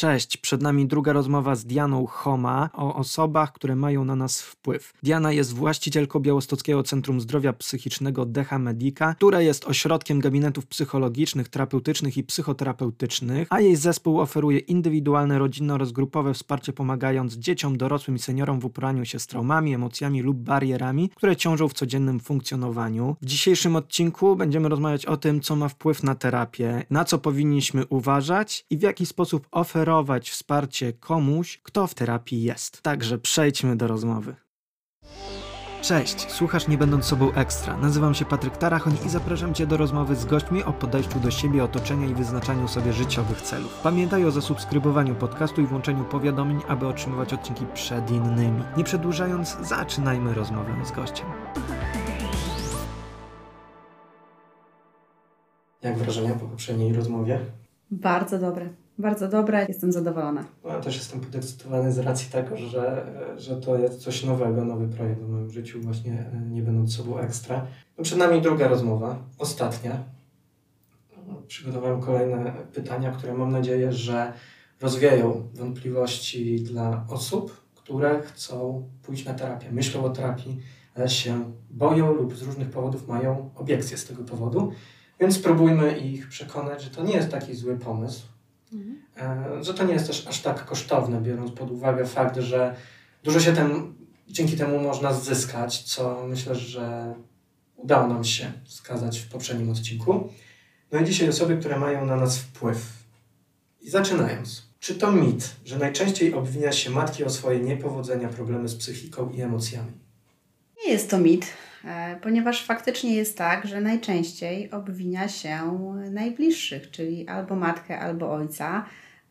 Cześć, przed nami druga rozmowa z Dianą Homa o osobach, które mają na nas wpływ. Diana jest właścicielką Białostockiego Centrum Zdrowia Psychicznego Decha Medica, które jest ośrodkiem gabinetów psychologicznych, terapeutycznych i psychoterapeutycznych, a jej zespół oferuje indywidualne, rodzinne oraz grupowe wsparcie pomagając dzieciom, dorosłym i seniorom w uporaniu się z traumami, emocjami lub barierami, które ciążą w codziennym funkcjonowaniu. W dzisiejszym odcinku będziemy rozmawiać o tym, co ma wpływ na terapię, na co powinniśmy uważać i w jaki sposób oferować oferować wsparcie komuś, kto w terapii jest. Także przejdźmy do rozmowy. Cześć, słuchasz Nie Będąc Sobą Ekstra. Nazywam się Patryk Tarachoń i zapraszam Cię do rozmowy z gośćmi o podejściu do siebie, otoczenia i wyznaczaniu sobie życiowych celów. Pamiętaj o zasubskrybowaniu podcastu i włączeniu powiadomień, aby otrzymywać odcinki przed innymi. Nie przedłużając, zaczynajmy rozmowę z gościem. Jak wrażenia po poprzedniej rozmowie? Bardzo dobre. Bardzo dobre, jestem zadowolona. No, ja też jestem podekscytowany z racji tego, że, że to jest coś nowego, nowy projekt w moim życiu, właśnie e, nie będąc sobą ekstra. No, przed nami druga rozmowa, ostatnia. Przygotowałem kolejne pytania, które mam nadzieję, że rozwieją wątpliwości dla osób, które chcą pójść na terapię, myślą o terapii, ale się boją lub z różnych powodów mają obiekcje z tego powodu. Więc spróbujmy ich przekonać, że to nie jest taki zły pomysł, mhm. że to nie jest też aż tak kosztowne, biorąc pod uwagę fakt, że dużo się tem, dzięki temu można zyskać, co myślę, że udało nam się wskazać w poprzednim odcinku. No i dzisiaj osoby, które mają na nas wpływ. I zaczynając. Czy to mit, że najczęściej obwinia się matki o swoje niepowodzenia, problemy z psychiką i emocjami? Nie jest to mit. E, ponieważ faktycznie jest tak, że najczęściej obwinia się najbliższych, czyli albo matkę, albo ojca.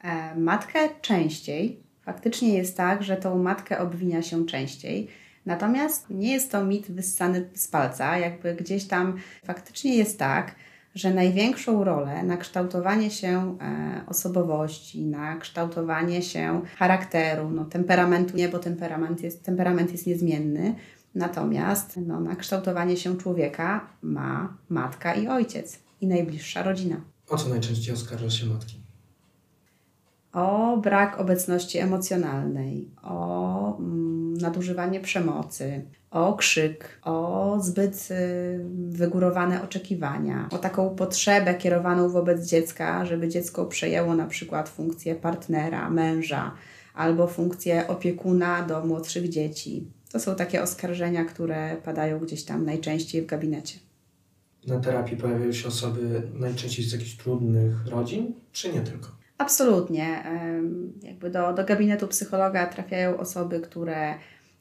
E, matkę częściej. Faktycznie jest tak, że tą matkę obwinia się częściej. Natomiast nie jest to mit wyssany z palca, jakby gdzieś tam faktycznie jest tak, że największą rolę na kształtowanie się e, osobowości, na kształtowanie się charakteru, no, temperamentu nie, bo temperament jest, temperament jest niezmienny, Natomiast no, na kształtowanie się człowieka ma matka i ojciec i najbliższa rodzina. O co najczęściej oskarża się matki? O brak obecności emocjonalnej, o mm, nadużywanie przemocy, o krzyk, o zbyt y, wygórowane oczekiwania, o taką potrzebę kierowaną wobec dziecka, żeby dziecko przejęło na przykład funkcję partnera, męża albo funkcję opiekuna do młodszych dzieci. To są takie oskarżenia, które padają gdzieś tam najczęściej w gabinecie. Na terapii pojawiają się osoby najczęściej z jakichś trudnych rodzin, czy nie tylko? Absolutnie. Jakby do, do gabinetu psychologa trafiają osoby, które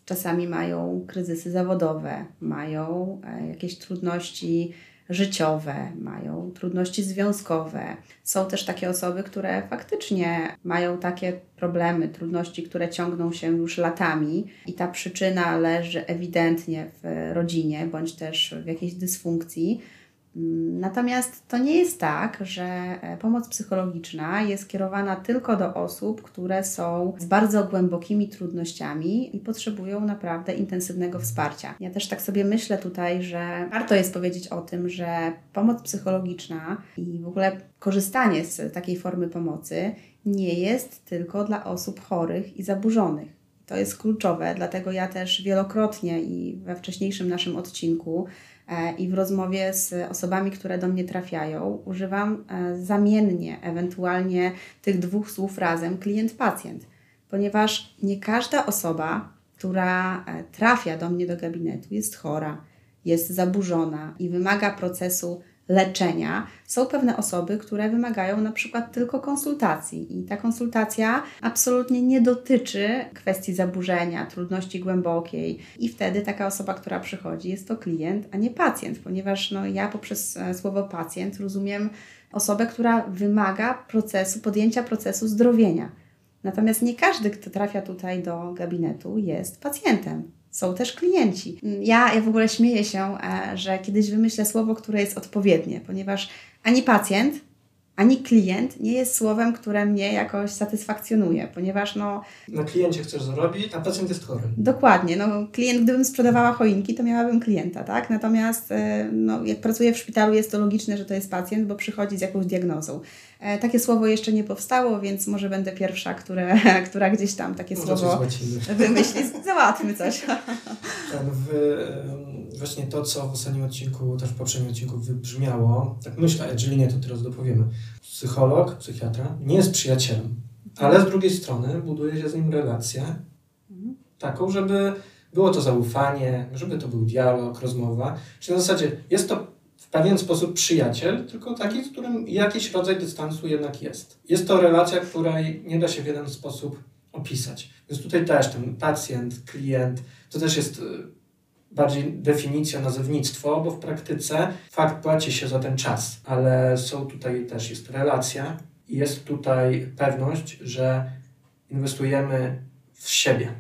czasami mają kryzysy zawodowe, mają e, jakieś trudności życiowe, mają trudności związkowe. Są też takie osoby, które faktycznie mają takie problemy, trudności, które ciągną się już latami i ta przyczyna leży ewidentnie w rodzinie bądź też w jakiejś dysfunkcji Natomiast to nie jest tak, że e, pomoc psychologiczna jest kierowana tylko do osób, które są z bardzo głębokimi trudnościami i potrzebują naprawdę intensywnego wsparcia. Ja też tak sobie myślę tutaj, że warto jest powiedzieć o tym, że pomoc psychologiczna i w ogóle korzystanie z takiej formy pomocy nie jest tylko dla osób chorych i zaburzonych. To jest kluczowe, dlatego ja też wielokrotnie i we wcześniejszym naszym odcinku i w rozmowie z osobami, które do mnie trafiają, używam e, zamiennie, ewentualnie tych dwóch słów razem klient-pacjent, ponieważ nie każda osoba, która e, trafia do mnie do gabinetu, jest chora, jest zaburzona i wymaga procesu leczenia, są pewne osoby, które wymagają na przykład tylko konsultacji. I ta konsultacja absolutnie nie dotyczy kwestii zaburzenia, trudności głębokiej. I wtedy taka osoba, która przychodzi jest to klient, a nie pacjent, ponieważ no, ja poprzez e, słowo pacjent rozumiem osobę, która wymaga procesu, podjęcia procesu zdrowienia. Natomiast nie każdy, kto trafia tutaj do gabinetu, jest pacjentem są też klienci. Ja, ja w ogóle śmieję się, e, że kiedyś wymyślę słowo, które jest odpowiednie, ponieważ ani pacjent, ani klient nie jest słowem, które mnie jakoś satysfakcjonuje, ponieważ no... Na kliencie chcesz zarobić, a pacjent jest chory. Dokładnie. No, klient, gdybym sprzedawała choinki, to miałabym klienta, tak? Natomiast e, no, jak pracuję w szpitalu, jest to logiczne, że to jest pacjent, bo przychodzi z jakąś diagnozą. E, takie słowo jeszcze nie powstało, więc może będę pierwsza, które, która gdzieś tam takie może słowo wymyśli. Załatwmy coś. Ten w, właśnie to, co w ostatnim odcinku, też w poprzednim odcinku wybrzmiało, tak myślę, jeżeli nie, to teraz dopowiemy. Psycholog, psychiatra nie jest przyjacielem, ale z drugiej strony buduje się z nim relację mhm. taką, żeby było to zaufanie, żeby to był dialog, rozmowa. Czyli na zasadzie jest to pewien sposób przyjaciel, tylko taki, z którym jakiś rodzaj dystansu jednak jest. Jest to relacja, której nie da się w jeden sposób opisać. Więc tutaj też ten pacjent, klient, to też jest y, bardziej definicja, nazewnictwo, bo w praktyce fakt płaci się za ten czas, ale są tutaj też jest relacja i jest tutaj pewność, że inwestujemy w siebie.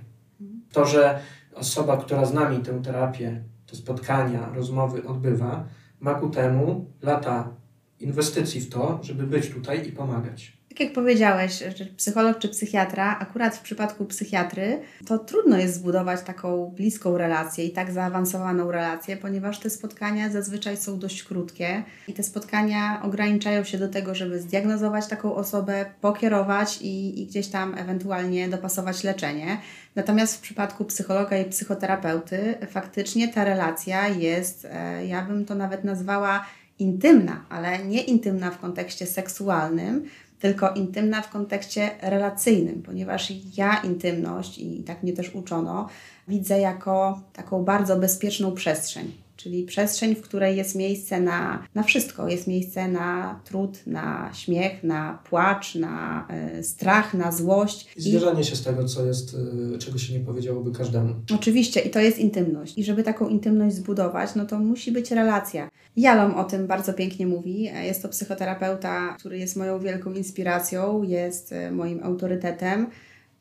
To, że osoba, która z nami tę terapię, te spotkania, rozmowy odbywa, ma ku temu lata inwestycji w to, żeby być tutaj i pomagać tak jak powiedziałeś, że psycholog czy psychiatra, akurat w przypadku psychiatry, to trudno jest zbudować taką bliską relację i tak zaawansowaną relację, ponieważ te spotkania zazwyczaj są dość krótkie i te spotkania ograniczają się do tego, żeby zdiagnozować taką osobę, pokierować i, i gdzieś tam ewentualnie dopasować leczenie. Natomiast w przypadku psychologa i psychoterapeuty faktycznie ta relacja jest, e, ja bym to nawet nazwała intymna, ale nie intymna w kontekście seksualnym, tylko intymna w kontekście relacyjnym, ponieważ ja intymność, i tak mnie też uczono, widzę jako taką bardzo bezpieczną przestrzeń. Czyli przestrzeń, w której jest miejsce na, na wszystko. Jest miejsce na trud, na śmiech, na płacz, na y, strach, na złość. I zwierzanie się z tego, co jest, y, czego się nie powiedziałoby każdemu. Oczywiście, i to jest intymność. I żeby taką intymność zbudować, no to musi być relacja. Jalom o tym bardzo pięknie mówi. Jest to psychoterapeuta, który jest moją wielką inspiracją, jest moim autorytetem.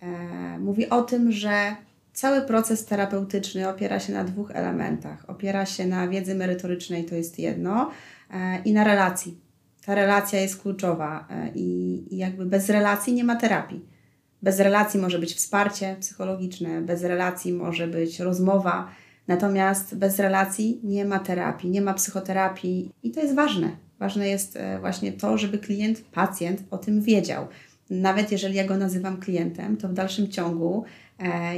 E, mówi o tym, że Cały proces terapeutyczny opiera się na dwóch elementach. Opiera się na wiedzy merytorycznej, to jest jedno, e, i na relacji. Ta relacja jest kluczowa e, i, i jakby bez relacji nie ma terapii. Bez relacji może być wsparcie psychologiczne, bez relacji może być rozmowa, natomiast bez relacji nie ma terapii, nie ma psychoterapii i to jest ważne. Ważne jest e, właśnie to, żeby klient, pacjent o tym wiedział. Nawet jeżeli ja go nazywam klientem, to w dalszym ciągu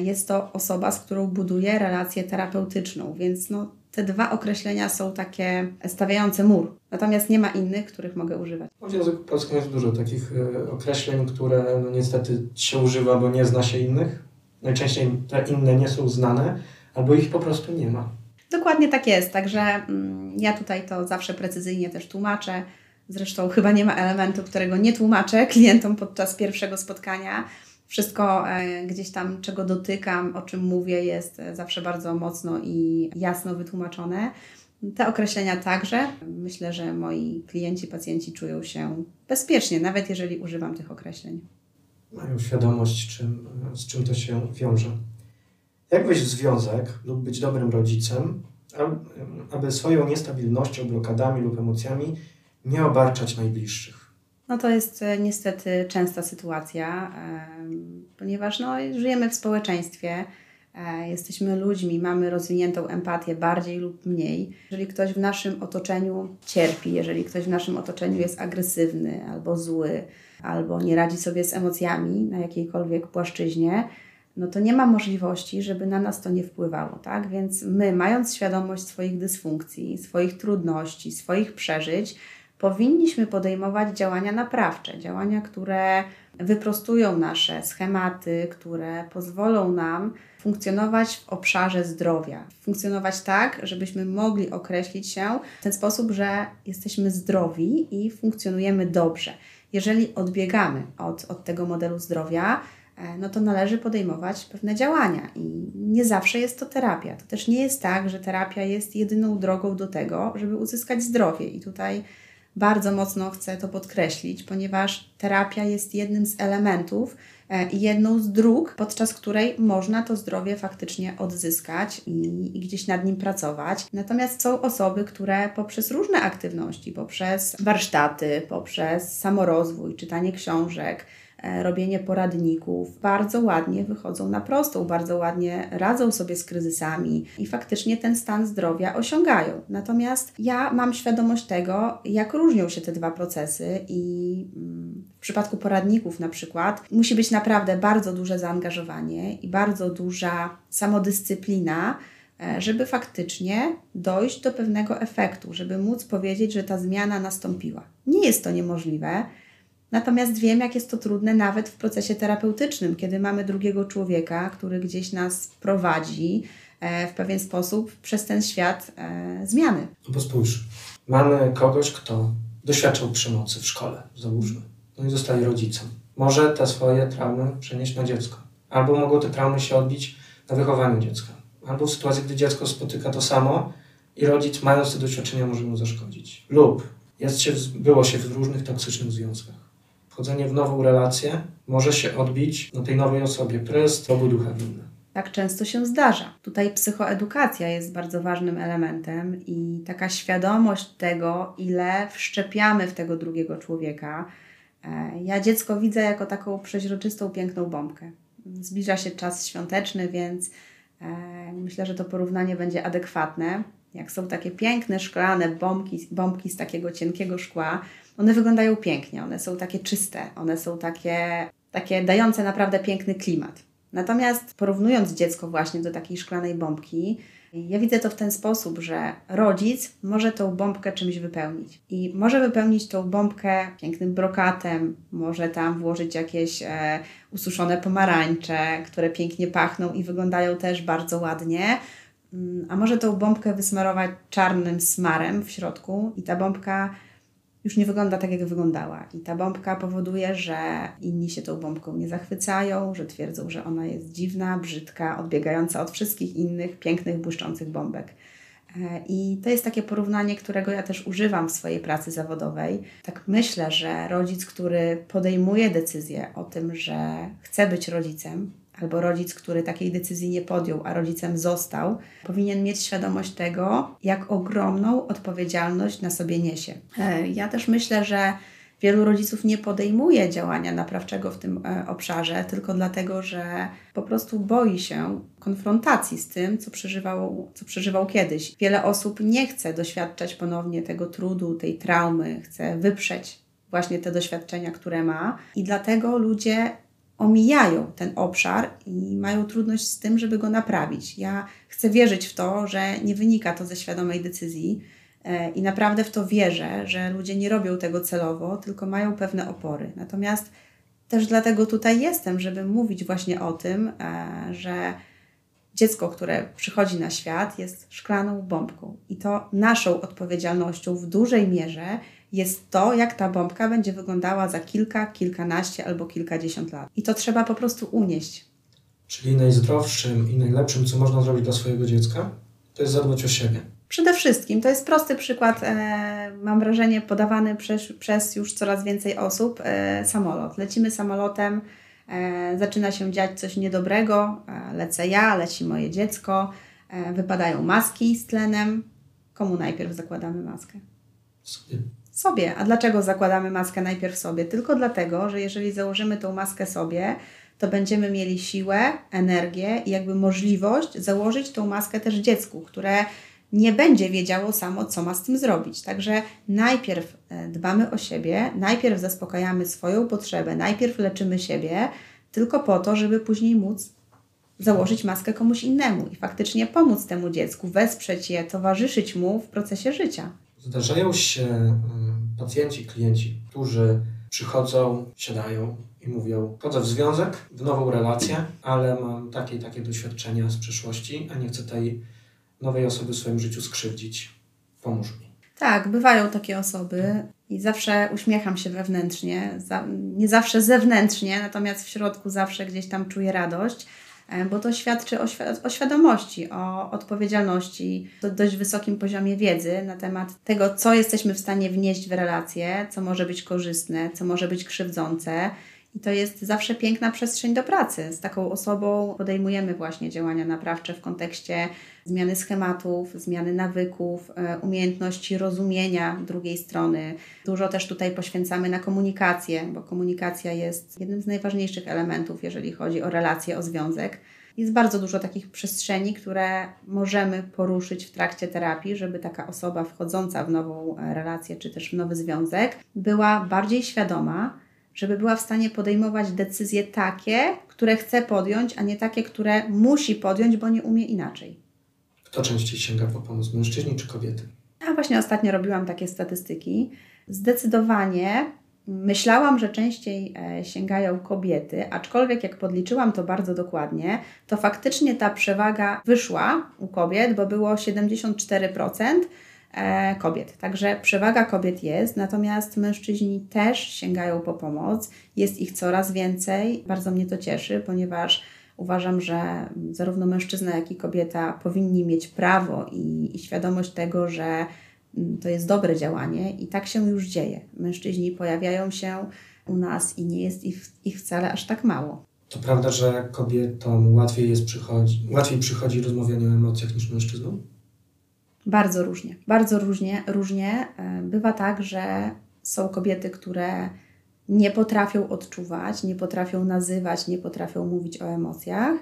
jest to osoba, z którą buduję relację terapeutyczną, więc no, te dwa określenia są takie stawiające mur. Natomiast nie ma innych, których mogę używać. W języku polskim jest dużo takich e, określeń, które no, niestety się używa, bo nie zna się innych. Najczęściej te inne nie są znane, albo ich po prostu nie ma. Dokładnie tak jest, także mm, ja tutaj to zawsze precyzyjnie też tłumaczę. Zresztą chyba nie ma elementu, którego nie tłumaczę klientom podczas pierwszego spotkania wszystko e, gdzieś tam, czego dotykam, o czym mówię, jest e, zawsze bardzo mocno i jasno wytłumaczone. Te określenia także. Myślę, że moi klienci, pacjenci czują się bezpiecznie, nawet jeżeli używam tych określeń. Mają świadomość, czym, z czym to się wiąże. Jak wejść w związek lub być dobrym rodzicem, aby swoją niestabilnością, blokadami lub emocjami nie obarczać najbliższych? No to jest e, niestety częsta sytuacja, ponieważ no, żyjemy w społeczeństwie, e, jesteśmy ludźmi, mamy rozwiniętą empatię bardziej lub mniej. Jeżeli ktoś w naszym otoczeniu cierpi, jeżeli ktoś w naszym otoczeniu jest agresywny albo zły, albo nie radzi sobie z emocjami na jakiejkolwiek płaszczyźnie, no to nie ma możliwości, żeby na nas to nie wpływało, tak? Więc my, mając świadomość swoich dysfunkcji, swoich trudności, swoich przeżyć, powinniśmy podejmować działania naprawcze, działania, które wyprostują nasze schematy, które pozwolą nam funkcjonować w obszarze zdrowia. Funkcjonować tak, żebyśmy mogli określić się w ten sposób, że jesteśmy zdrowi i funkcjonujemy dobrze. Jeżeli odbiegamy od, od tego modelu zdrowia, e, no to należy podejmować pewne działania i nie zawsze jest to terapia. To też nie jest tak, że terapia jest jedyną drogą do tego, żeby uzyskać zdrowie. I tutaj bardzo mocno chcę to podkreślić, ponieważ terapia jest jednym z elementów e, i jedną z dróg, podczas której można to zdrowie faktycznie odzyskać i, i, gdzieś nad nim pracować. Natomiast są osoby, które poprzez różne aktywności, poprzez warsztaty, poprzez samorozwój, czytanie książek, robienie poradników, bardzo ładnie wychodzą na prostą, bardzo ładnie radzą sobie z kryzysami i faktycznie ten stan zdrowia osiągają. Natomiast ja mam świadomość tego, jak różnią się te dwa procesy i mm, w przypadku poradników na przykład musi być naprawdę bardzo duże zaangażowanie i bardzo duża samodyscyplina, e, żeby faktycznie dojść do pewnego efektu, żeby móc powiedzieć, że ta zmiana nastąpiła. Nie jest to niemożliwe. Natomiast wiem, jak jest to trudne nawet w procesie terapeutycznym, kiedy mamy drugiego człowieka, który gdzieś nas prowadzi e, w pewien sposób przez ten świat e, zmiany. No bo spójrz, mamy kogoś, kto doświadczał przemocy w szkole, załóżmy, no i zostaje rodzicem. Może te swoje traumy przenieść na dziecko. Albo mogą te traumy się odbić na wychowaniu dziecka. Albo w sytuacji, gdy dziecko spotyka to samo i rodzic, mając te doświadczenia, może mu zaszkodzić. Lub jest się, było się w różnych toksycznych związkach wchodzenie w nową relację może się odbić na tej nowej osobie, która jest pogód ducha winny. Tak często się zdarza. Tutaj psychoedukacja jest bardzo ważnym elementem i taka świadomość tego, ile wszczepiamy w tego drugiego człowieka. E, ja dziecko widzę jako taką przeźroczystą, piękną bombkę. Zbliża się czas świąteczny, więc e, myślę, że to porównanie będzie adekwatne. Jak są takie piękne, szklane bombki, bombki z takiego cienkiego szkła, one wyglądają pięknie, one są takie czyste, one są takie, takie dające naprawdę piękny klimat. Natomiast porównując dziecko właśnie do takiej szklanej bombki, ja widzę to w ten sposób, że rodzic może tą bombkę czymś wypełnić. I może wypełnić tą bombkę pięknym brokatem, może tam włożyć jakieś e, ususzone pomarańcze, które pięknie pachną i wyglądają też bardzo ładnie. Mm, a może tą bombkę wysmarować czarnym smarem w środku i ta bombka już nie wygląda tak, jak wyglądała. I ta bombka powoduje, że inni się tą bombką nie zachwycają, że twierdzą, że ona jest dziwna, brzydka, odbiegająca od wszystkich innych pięknych, błyszczących bombek. E, I to jest takie porównanie, którego ja też używam w swojej pracy zawodowej. Tak myślę, że rodzic, który podejmuje decyzję o tym, że chce być rodzicem, albo rodzic, który takiej decyzji nie podjął, a rodzicem został, powinien mieć świadomość tego, jak ogromną odpowiedzialność na sobie niesie. E, ja też myślę, że wielu rodziców nie podejmuje działania naprawczego w tym e, obszarze, tylko dlatego, że po prostu boi się konfrontacji z tym, co przeżywał, co przeżywał kiedyś. Wiele osób nie chce doświadczać ponownie tego trudu, tej traumy, chce wyprzeć właśnie te doświadczenia, które ma, i dlatego ludzie omijają ten obszar i mają trudność z tym, żeby go naprawić. Ja chcę wierzyć w to, że nie wynika to ze świadomej decyzji e, i naprawdę w to wierzę, że ludzie nie robią tego celowo, tylko mają pewne opory. Natomiast też dlatego tutaj jestem, żeby mówić właśnie o tym, e, że dziecko, które przychodzi na świat, jest szklaną bombką i to naszą odpowiedzialnością w dużej mierze jest to, jak ta bombka będzie wyglądała za kilka, kilkanaście albo kilkadziesiąt lat. I to trzeba po prostu unieść. Czyli najzdrowszym i najlepszym, co można zrobić dla swojego dziecka, to jest zadbać o siebie. Przede wszystkim, to jest prosty przykład, e, mam wrażenie, podawany przez, przez już coraz więcej osób. E, samolot. Lecimy samolotem, e, zaczyna się dziać coś niedobrego, e, lecę ja, leci moje dziecko, e, wypadają maski z tlenem. Komu najpierw zakładamy maskę? Sobie sobie. A dlaczego zakładamy maskę najpierw sobie? Tylko dlatego, że jeżeli założymy tą maskę sobie, to będziemy mieli siłę, energię i jakby możliwość założyć tą maskę też dziecku, które nie będzie wiedziało samo, co ma z tym zrobić. Także najpierw e, dbamy o siebie, najpierw zaspokajamy swoją potrzebę, najpierw leczymy siebie, tylko po to, żeby później móc założyć maskę komuś innemu i faktycznie pomóc temu dziecku, wesprzeć je, towarzyszyć mu w procesie życia. Zdarzają się y, pacjenci, klienci, którzy przychodzą, siadają i mówią: Wchodzę w związek, w nową relację, ale mam takie i takie doświadczenia z przeszłości, a nie chcę tej nowej osoby w swoim życiu skrzywdzić. Pomóż mi. Tak, bywają takie osoby i zawsze uśmiecham się wewnętrznie, nie zawsze zewnętrznie, natomiast w środku zawsze gdzieś tam czuję radość bo to świadczy o, o świadomości, o odpowiedzialności, o dość wysokim poziomie wiedzy na temat tego, co jesteśmy w stanie wnieść w relacje, co może być korzystne, co może być krzywdzące i to jest zawsze piękna przestrzeń do pracy. Z taką osobą podejmujemy właśnie działania naprawcze w kontekście zmiany schematów, zmiany nawyków, e, umiejętności rozumienia drugiej strony. Dużo też tutaj poświęcamy na komunikację, bo komunikacja jest jednym z najważniejszych elementów, jeżeli chodzi o relacje, o związek. Jest bardzo dużo takich przestrzeni, które możemy poruszyć w trakcie terapii, żeby taka osoba wchodząca w nową e, relację czy też w nowy związek była bardziej świadoma żeby była w stanie podejmować decyzje takie, które chce podjąć, a nie takie, które musi podjąć, bo nie umie inaczej. Kto częściej sięga po pomoc, mężczyźni czy kobiety? Ja właśnie ostatnio robiłam takie statystyki. Zdecydowanie myślałam, że częściej e, sięgają kobiety, aczkolwiek jak podliczyłam to bardzo dokładnie, to faktycznie ta przewaga wyszła u kobiet, bo było 74%, E, kobiet. Także przewaga kobiet jest, natomiast mężczyźni też sięgają po pomoc. Jest ich coraz więcej. Bardzo mnie to cieszy, ponieważ uważam, że zarówno mężczyzna, jak i kobieta powinni mieć prawo i, i świadomość tego, że mm, to jest dobre działanie i tak się już dzieje. Mężczyźni pojawiają się u nas i nie jest ich, ich wcale aż tak mało. To prawda, że kobietom łatwiej jest przychodzi, łatwiej przychodzi rozmawianie o emocjach niż mężczyznom? Bardzo różnie. Bardzo różnie, różnie. E, bywa tak, że są kobiety, które nie potrafią odczuwać, nie potrafią nazywać, nie potrafią mówić o emocjach,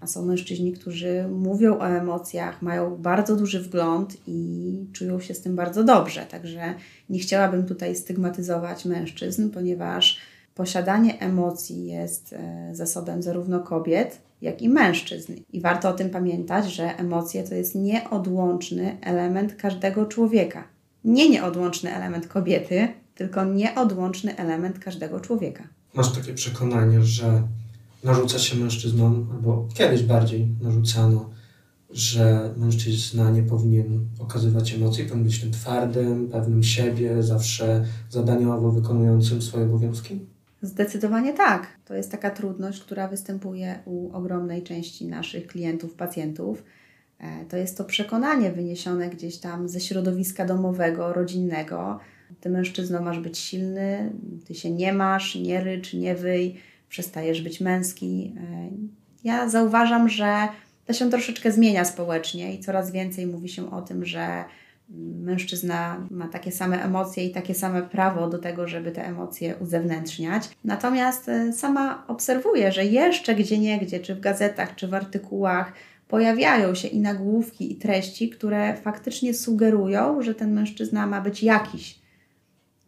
a są mężczyźni, którzy mówią o emocjach, mają bardzo duży wgląd i czują się z tym bardzo dobrze. Także nie chciałabym tutaj stygmatyzować mężczyzn, ponieważ posiadanie emocji jest e, zasobem zarówno kobiet, jak i mężczyzn. I warto o tym pamiętać, że emocje to jest nieodłączny element każdego człowieka. Nie nieodłączny element kobiety, tylko nieodłączny element każdego człowieka. Masz takie przekonanie, że narzuca się mężczyznom, albo kiedyś bardziej narzucano, że mężczyzna nie powinien okazywać emocji, powinien być tym twardym, pewnym siebie, zawsze zadaniowo wykonującym swoje obowiązki? Zdecydowanie tak. To jest taka trudność, która występuje u ogromnej części naszych klientów, pacjentów. E, to jest to przekonanie wyniesione gdzieś tam ze środowiska domowego, rodzinnego. Ty mężczyzno masz być silny, ty się nie masz, nie rycz, nie wyj, przestajesz być męski. E, ja zauważam, że to się troszeczkę zmienia społecznie i coraz więcej mówi się o tym, że mężczyzna ma takie same emocje i takie same prawo do tego, żeby te emocje uzewnętrzniać. Natomiast e, sama obserwuję, że jeszcze gdzie niegdzie, czy w gazetach, czy w artykułach, pojawiają się i nagłówki, i treści, które faktycznie sugerują, że ten mężczyzna ma być jakiś.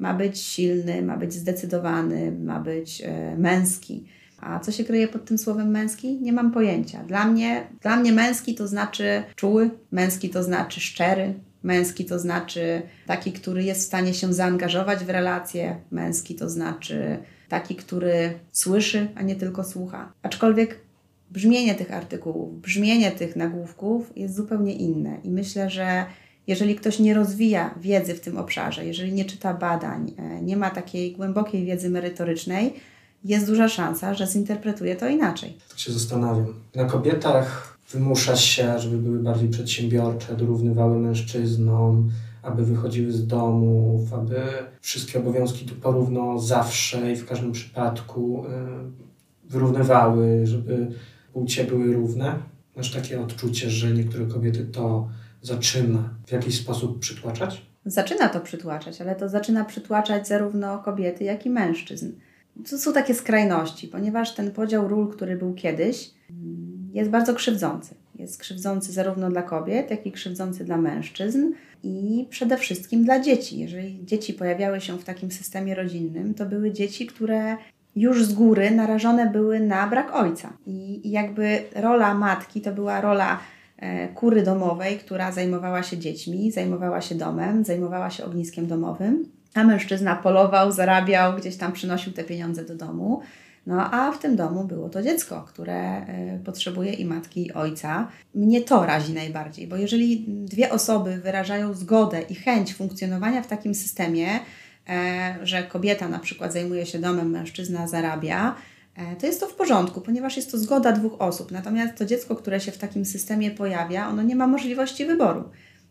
Ma być silny, ma być zdecydowany, ma być e, męski. A co się kryje pod tym słowem męski? Nie mam pojęcia. Dla mnie, dla mnie męski to znaczy czuły, męski to znaczy szczery, Męski to znaczy taki, który jest w stanie się zaangażować w relacje. Męski to znaczy taki, który słyszy, a nie tylko słucha. Aczkolwiek brzmienie tych artykułów, brzmienie tych nagłówków jest zupełnie inne. I myślę, że jeżeli ktoś nie rozwija wiedzy w tym obszarze, jeżeli nie czyta badań, e, nie ma takiej głębokiej wiedzy merytorycznej, jest duża szansa, że zinterpretuje to inaczej. Tak się zastanawiam. Na kobietach wymusza się, żeby były bardziej przedsiębiorcze, dorównywały mężczyznom, aby wychodziły z domów, aby wszystkie obowiązki tu porówno zawsze i w każdym przypadku y, wyrównywały, żeby płcie były równe. Masz takie odczucie, że niektóre kobiety to zaczyna w jakiś sposób przytłaczać? Zaczyna to przytłaczać, ale to zaczyna przytłaczać zarówno kobiety, jak i mężczyzn. To są takie skrajności, ponieważ ten podział ról, który był kiedyś, jest bardzo krzywdzący. Jest krzywdzący zarówno dla kobiet, jak i krzywdzący dla mężczyzn i przede wszystkim dla dzieci. Jeżeli dzieci pojawiały się w takim systemie rodzinnym, to były dzieci, które już z góry narażone były na brak ojca. I, jakby rola matki to była rola kury domowej, która zajmowała się dziećmi, zajmowała się domem, zajmowała się ogniskiem domowym, a mężczyzna polował, zarabiał, gdzieś tam przynosił te pieniądze do domu. No a w tym domu było to dziecko, które e, potrzebuje i matki, i ojca. Mnie to razi najbardziej, bo jeżeli dwie osoby wyrażają zgodę i chęć funkcjonowania w takim systemie, e, że kobieta na przykład zajmuje się domem, mężczyzna zarabia, e, to jest to w porządku, ponieważ jest to zgoda dwóch osób. Natomiast to dziecko, które się w takim systemie pojawia, ono nie ma możliwości wyboru.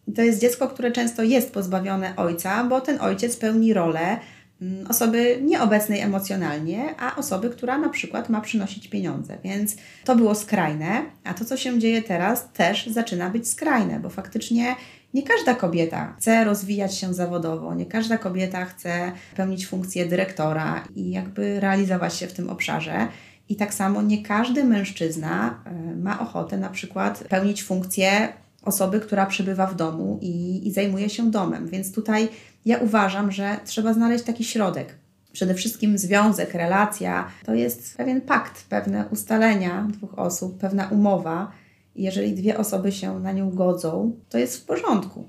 I to jest dziecko, które często jest pozbawione ojca, bo ten ojciec pełni rolę mm, osoby nieobecnej emocjonalnie, a osoby, która na przykład ma przynosić pieniądze. Więc to było skrajne, a to, co się dzieje teraz, też zaczyna być skrajne, bo faktycznie nie każda kobieta chce rozwijać się zawodowo, nie każda kobieta chce pełnić funkcję dyrektora i jakby realizować się w tym obszarze. I tak samo nie każdy mężczyzna e, ma ochotę na przykład pełnić funkcję osoby, która przebywa w domu i, i zajmuje się domem. Więc tutaj ja uważam, że trzeba znaleźć taki środek. Przede wszystkim związek, relacja to jest pewien pakt, pewne ustalenia dwóch osób, pewna umowa. Jeżeli dwie osoby się na nią godzą, to jest w porządku.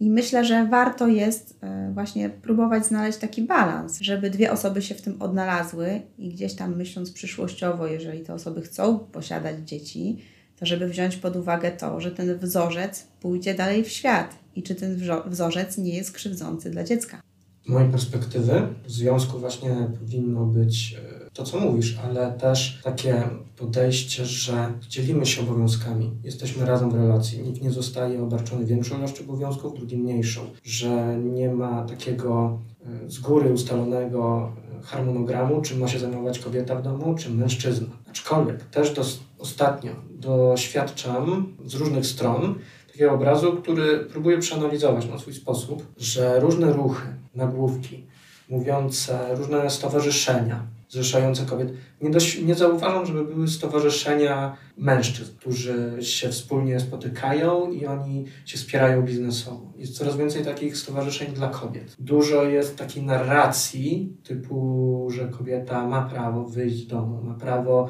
I myślę, że warto jest e, właśnie próbować znaleźć taki balans, żeby dwie osoby się w tym odnalazły i gdzieś tam myśląc przyszłościowo, jeżeli te osoby chcą posiadać dzieci, to żeby wziąć pod uwagę to, że ten wzorzec pójdzie dalej w świat i czy ten wzorzec nie jest krzywdzący dla dziecka. Z mojej perspektywy w związku właśnie powinno być e, to, co mówisz, ale też takie podejście, że dzielimy się obowiązkami, jesteśmy razem w relacji, nikt nie zostaje obarczony większą ilością obowiązków, drugi mniejszą, że nie ma takiego e, z góry ustalonego e, harmonogramu, czym ma się zajmować kobieta w domu, czy mężczyzna. Aczkolwiek też dos- ostatnio doświadczam z różnych stron takiego obrazu, który próbuję przeanalizować na swój sposób, że różne ruchy, nagłówki, mówiące, różne stowarzyszenia zrzeszające kobiet, nie, dość, nie zauważam, żeby były stowarzyszenia mężczyzn, którzy się wspólnie spotykają i oni się wspierają biznesowo. Jest coraz więcej takich stowarzyszeń dla kobiet. Dużo jest takiej narracji typu, że kobieta ma prawo wyjść z domu, ma prawo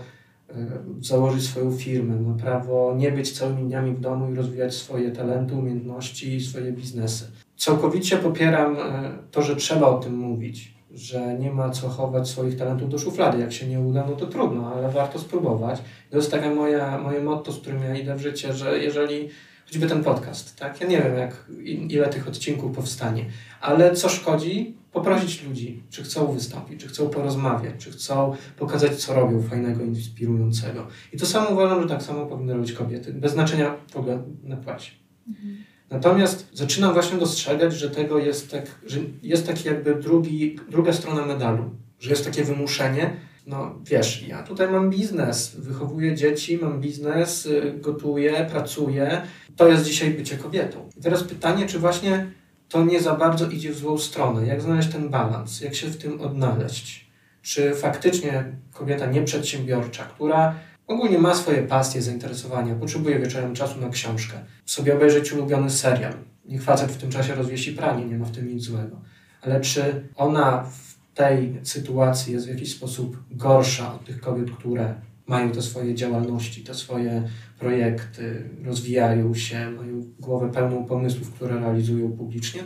E, założyć swoją firmę, ma prawo nie być całymi dniami w domu i rozwijać swoje talenty, umiejętności i swoje biznesy. Całkowicie popieram e, to, że trzeba o tym mówić, że nie ma co chować swoich talentów do szuflady. Jak się nie uda, no to trudno, ale warto spróbować. To jest takie moja, moje motto, z którym ja idę w życie, że jeżeli choćby ten podcast, tak? Ja nie wiem, jak, ile tych odcinków powstanie, ale co szkodzi, poprosić ludzi, czy chcą wystąpić, czy chcą porozmawiać, czy chcą pokazać, co robią fajnego, inspirującego. I to samo uważam, że tak samo powinny robić kobiety, bez znaczenia w ogóle na płci. Mhm. Natomiast zaczynam właśnie dostrzegać, że tego jest tak, że jest taki jakby drugi, druga strona medalu, że jest takie wymuszenie, no wiesz, ja tutaj mam biznes, wychowuję dzieci, mam biznes, y, gotuję, pracuję. To jest dzisiaj bycie kobietą. I teraz pytanie, czy właśnie to nie za bardzo idzie w złą stronę. Jak znaleźć ten balans? Jak się w tym odnaleźć? Czy faktycznie kobieta nieprzedsiębiorcza, która ogólnie ma swoje pasje, zainteresowania, potrzebuje wieczorem czasu na książkę, sobie obejrzeć ulubiony serial, niech facet w tym czasie rozwiesi pranie, nie ma w tym nic złego. Ale czy ona w tej sytuacji jest w jakiś sposób gorsza od tych kobiet, które mają te swoje działalności, te swoje projekty, rozwijają się, mają głowę pełną pomysłów, które realizują publicznie?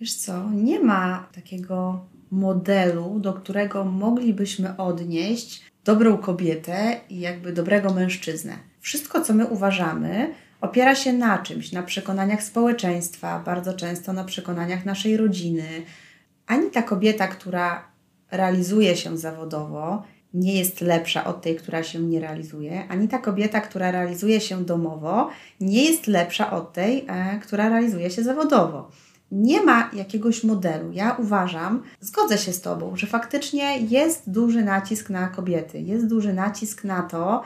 Wiesz co, nie ma takiego modelu, do którego moglibyśmy odnieść dobrą kobietę i jakby dobrego mężczyznę. Wszystko, co my uważamy, opiera się na czymś, na przekonaniach społeczeństwa, bardzo często na przekonaniach naszej rodziny. Ani ta kobieta, która realizuje się zawodowo, nie jest lepsza od tej, która się nie realizuje, ani ta kobieta, która realizuje się domowo, nie jest lepsza od tej, e, która realizuje się zawodowo. Nie ma jakiegoś modelu. Ja uważam, zgodzę się z Tobą, że faktycznie jest duży nacisk na kobiety, jest duży nacisk na to,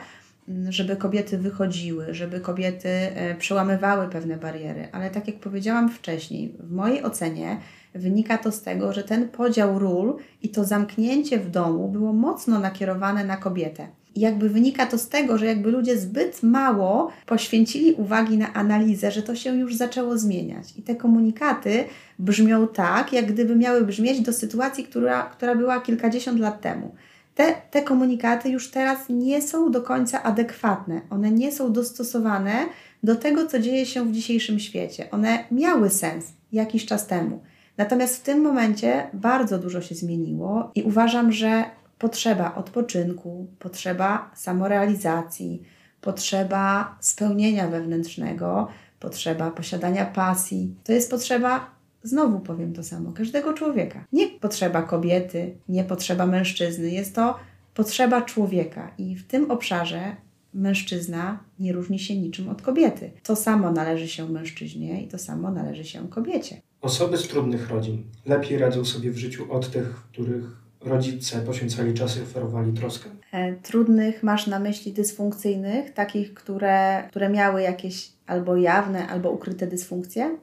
mm, żeby kobiety wychodziły, żeby kobiety e, przełamywały pewne bariery, ale tak jak powiedziałam wcześniej, w mojej ocenie Wynika to z tego, że ten podział ról i to zamknięcie w domu było mocno nakierowane na kobietę. Jakby wynika to z tego, że jakby ludzie zbyt mało poświęcili uwagi na analizę, że to się już zaczęło zmieniać. I te komunikaty brzmią tak, jak gdyby miały brzmieć do sytuacji, która, która była kilkadziesiąt lat temu. Te, te komunikaty już teraz nie są do końca adekwatne. One nie są dostosowane do tego, co dzieje się w dzisiejszym świecie. One miały sens jakiś czas temu. Natomiast w tym momencie bardzo dużo się zmieniło i uważam, że potrzeba odpoczynku, potrzeba samorealizacji, potrzeba spełnienia wewnętrznego, potrzeba posiadania pasji, to jest potrzeba, znowu powiem to samo, każdego człowieka. Nie potrzeba kobiety, nie potrzeba mężczyzny, jest to potrzeba człowieka i w tym obszarze mężczyzna nie różni się niczym od kobiety. To samo należy się mężczyźnie i to samo należy się kobiecie. Osoby z trudnych rodzin lepiej radzą sobie w życiu od tych, których rodzice poświęcali czas i oferowali troskę? E, trudnych masz na myśli dysfunkcyjnych, takich, które, które miały jakieś albo jawne, albo ukryte dysfunkcje?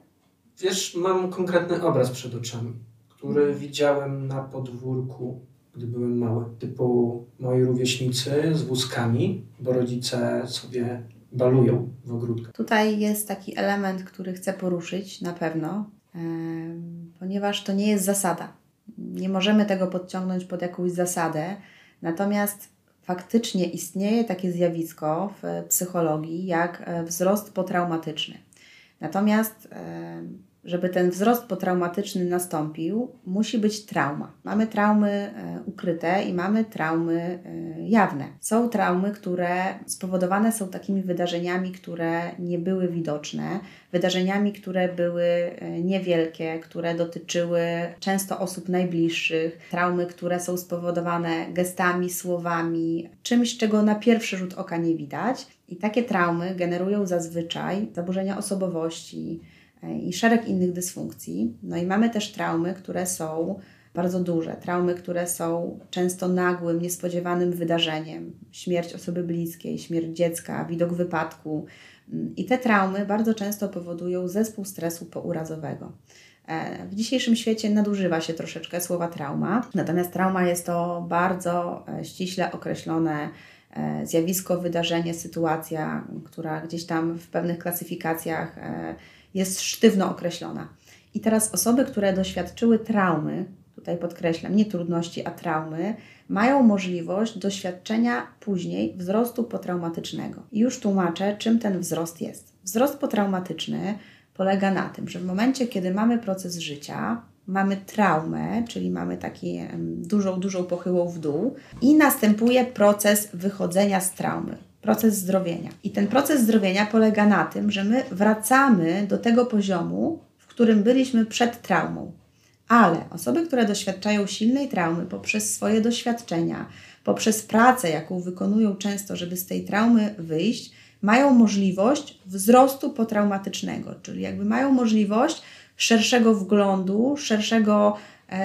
Wiesz, mam konkretny obraz przed oczami, który mhm. widziałem na podwórku, gdy byłem mały. Typu moi rówieśnicy z wózkami, bo rodzice sobie balują w ogródkach. Tutaj jest taki element, który chcę poruszyć na pewno, ponieważ to nie jest zasada. Nie możemy tego podciągnąć pod jakąś zasadę, natomiast faktycznie istnieje takie zjawisko w psychologii jak e, wzrost potraumatyczny. Natomiast żeby ten wzrost potraumatyczny nastąpił, musi być trauma. Mamy traumy e, ukryte i mamy traumy e, jawne. Są traumy, które spowodowane są takimi wydarzeniami, które nie były widoczne, wydarzeniami, które były e, niewielkie, które dotyczyły często osób najbliższych, traumy, które są spowodowane gestami, słowami, czymś, czego na pierwszy rzut oka nie widać. I takie traumy generują zazwyczaj zaburzenia osobowości, i szereg innych dysfunkcji. No i mamy też traumy, które są bardzo duże, traumy, które są często nagłym, niespodziewanym wydarzeniem, śmierć osoby bliskiej, śmierć dziecka, widok wypadku. I te traumy bardzo często powodują zespół stresu pourazowego. E, w dzisiejszym świecie nadużywa się troszeczkę słowa trauma, natomiast trauma jest to bardzo e, ściśle określone e, zjawisko, wydarzenie, sytuacja, która gdzieś tam w pewnych klasyfikacjach jest sztywno określona. I teraz osoby, które doświadczyły traumy, tutaj podkreślam, nie trudności, a traumy, mają możliwość doświadczenia później wzrostu potraumatycznego. I już tłumaczę, czym ten wzrost jest. Wzrost potraumatyczny polega na tym, że w momencie, kiedy mamy proces życia, mamy traumę, czyli mamy taką dużą, dużą pochyłą w dół i następuje proces wychodzenia z traumy proces zdrowienia. I ten proces zdrowienia polega na tym, że my wracamy do tego poziomu, w którym byliśmy przed traumą. Ale osoby, które doświadczają silnej traumy poprzez swoje doświadczenia, poprzez pracę, jaką wykonują często, żeby z tej traumy wyjść, mają możliwość wzrostu potraumatycznego, czyli jakby mają możliwość szerszego wglądu, szerszego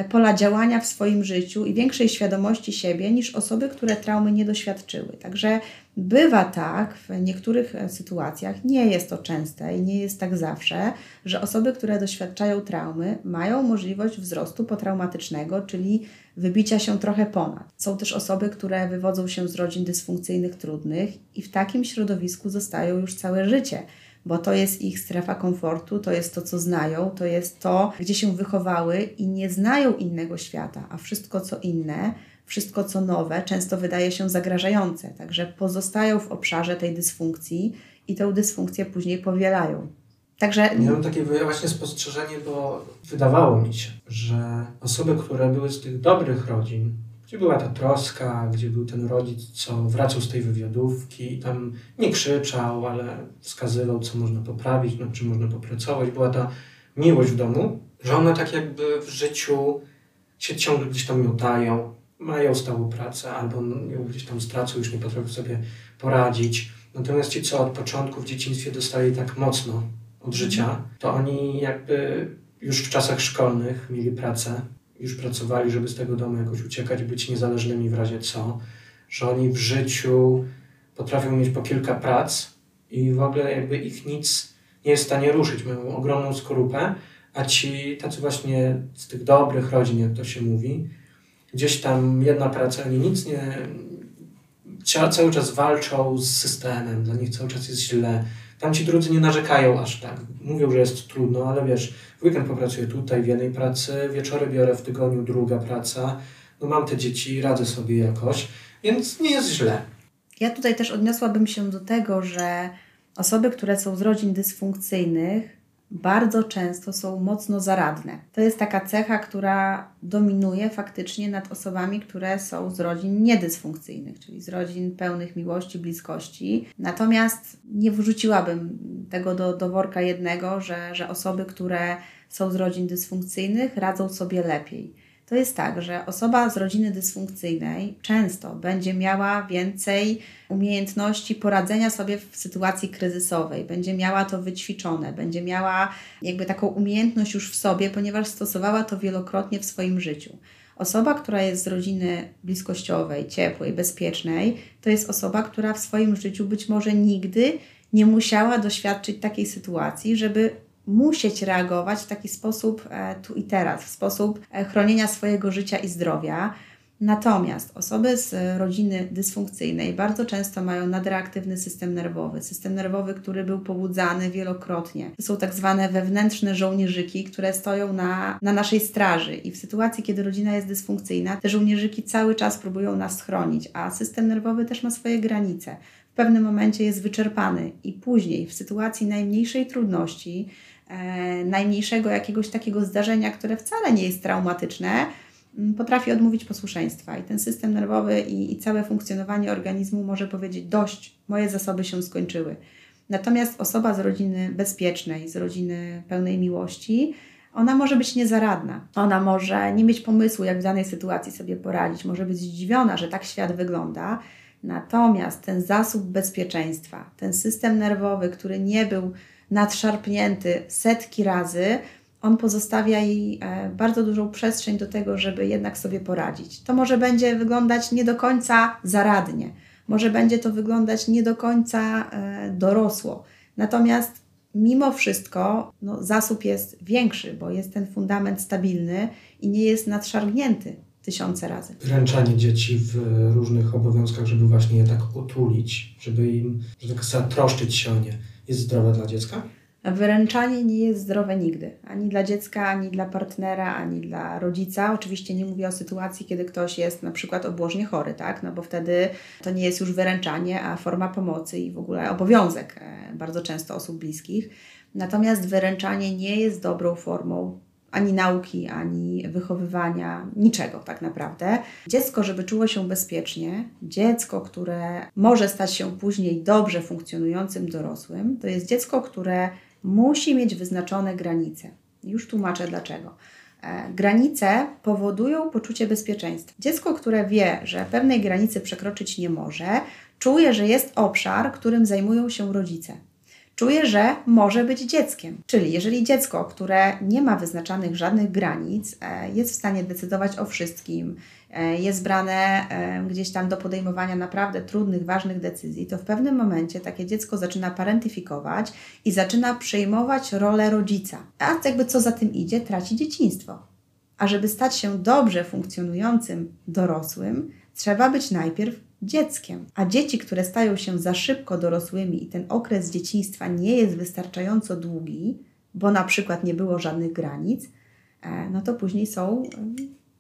pola działania w swoim życiu i większej świadomości siebie niż osoby, które traumy nie doświadczyły. Także bywa tak w niektórych e, sytuacjach, nie jest to częste i nie jest tak zawsze, że osoby, które doświadczają traumy, mają możliwość wzrostu potraumatycznego, czyli wybicia się trochę ponad. Są też osoby, które wywodzą się z rodzin dysfunkcyjnych, trudnych i w takim środowisku zostają już całe życie bo to jest ich strefa komfortu, to jest to, co znają, to jest to, gdzie się wychowały i nie znają innego świata, a wszystko, co inne, wszystko, co nowe, często wydaje się zagrażające. Także pozostają w obszarze tej dysfunkcji i tę dysfunkcję później powielają. Także... Miałem takie właśnie spostrzeżenie, bo wydawało mi się, że osoby, które były z tych dobrych rodzin, gdzie była ta troska, gdzie był ten rodzic, co wracał z tej wywiadówki i tam nie krzyczał, ale wskazywał, co można poprawić, nad czym można popracować. Była ta miłość w domu, że one tak jakby w życiu się ciągle gdzieś tam miotają, mają stałą pracę albo gdzieś tam stracą, już nie potrafią sobie poradzić. Natomiast ci, co od początku w dzieciństwie dostali tak mocno od życia, to oni jakby już w czasach szkolnych mieli pracę, już pracowali, żeby z tego domu jakoś uciekać, być niezależnymi w razie co, że oni w życiu potrafią mieć po kilka prac i w ogóle jakby ich nic nie jest w stanie ruszyć, mają ogromną skorupę, a ci tacy właśnie z tych dobrych rodzin, jak to się mówi, gdzieś tam jedna praca, oni nic nie, cały czas walczą z systemem, dla nich cały czas jest źle. Tam ci drudzy nie narzekają aż tak. Mówią, że jest trudno, ale wiesz, w weekend popracuję tutaj w jednej pracy, wieczory biorę w tygodniu druga praca. No mam te dzieci, radzę sobie jakoś, więc nie jest źle. Ja tutaj też odniosłabym się do tego, że osoby, które są z rodzin dysfunkcyjnych, bardzo często są mocno zaradne. To jest taka cecha, która dominuje faktycznie nad osobami, które są z rodzin niedysfunkcyjnych, czyli z rodzin pełnych miłości, bliskości. Natomiast nie wrzuciłabym tego do, do worka jednego, że, że osoby, które są z rodzin dysfunkcyjnych, radzą sobie lepiej. To jest tak, że osoba z rodziny dysfunkcyjnej często będzie miała więcej umiejętności poradzenia sobie w sytuacji kryzysowej, będzie miała to wyćwiczone, będzie miała jakby taką umiejętność już w sobie, ponieważ stosowała to wielokrotnie w swoim życiu. Osoba, która jest z rodziny bliskościowej, ciepłej, bezpiecznej, to jest osoba, która w swoim życiu być może nigdy nie musiała doświadczyć takiej sytuacji, żeby musieć reagować w taki sposób e, tu i teraz, w sposób e, chronienia swojego życia i zdrowia. Natomiast osoby z rodziny dysfunkcyjnej bardzo często mają nadreaktywny system nerwowy, system nerwowy, który był pobudzany wielokrotnie. To są tak zwane wewnętrzne żołnierzyki, które stoją na, na naszej straży i w sytuacji, kiedy rodzina jest dysfunkcyjna, te żołnierzyki cały czas próbują nas chronić, a system nerwowy też ma swoje granice. W pewnym momencie jest wyczerpany i później w sytuacji najmniejszej trudności, najmniejszego jakiegoś takiego zdarzenia, które wcale nie jest traumatyczne, potrafi odmówić posłuszeństwa i ten system nerwowy i, i całe funkcjonowanie organizmu może powiedzieć dość, moje zasoby się skończyły. Natomiast osoba z rodziny bezpiecznej, z rodziny pełnej miłości, ona może być niezaradna. Ona może nie mieć pomysłu, jak w danej sytuacji sobie poradzić, może być zdziwiona, że tak świat wygląda. Natomiast ten zasób bezpieczeństwa, ten system nerwowy, który nie był nadszarpnięty setki razy, on pozostawia jej e, bardzo dużą przestrzeń do tego, żeby jednak sobie poradzić. To może będzie wyglądać nie do końca zaradnie, może będzie to wyglądać nie do końca e, dorosło. Natomiast mimo wszystko no, zasób jest większy, bo jest ten fundament stabilny i nie jest nadszargnięty tysiące razy. Wręczanie dzieci w różnych obowiązkach, żeby właśnie je tak utulić, żeby im, że tak zatroszczyć się o nie, jest zdrowe dla dziecka? Wyręczanie nie jest zdrowe nigdy, ani dla dziecka, ani dla partnera, ani dla rodzica. Oczywiście nie mówię o sytuacji, kiedy ktoś jest na przykład obłożnie chory, tak? No bo wtedy to nie jest już wyręczanie, a forma pomocy i w ogóle obowiązek e, bardzo często osób bliskich. Natomiast wyręczanie nie jest dobrą formą ani nauki, ani wychowywania, niczego tak naprawdę. Dziecko, żeby czuło się bezpiecznie, dziecko, które może stać się później dobrze funkcjonującym dorosłym, to jest dziecko, które musi mieć wyznaczone granice. Już tłumaczę dlaczego. E, granice powodują poczucie bezpieczeństwa. Dziecko, które wie, że pewnej granicy przekroczyć nie może, czuje, że jest obszar, którym zajmują się rodzice. Czuje, że może być dzieckiem. Czyli jeżeli dziecko, które nie ma wyznaczanych żadnych granic, e, jest w stanie decydować o wszystkim, E, jest brane e, gdzieś tam do podejmowania naprawdę trudnych, ważnych decyzji, to w pewnym momencie takie dziecko zaczyna parentyfikować i zaczyna przejmować rolę rodzica. A jakby co za tym idzie, traci dzieciństwo. A żeby stać się dobrze funkcjonującym dorosłym, trzeba być najpierw dzieckiem. A dzieci, które stają się za szybko dorosłymi i ten okres dzieciństwa nie jest wystarczająco długi, bo na przykład nie było żadnych granic, e, no to później są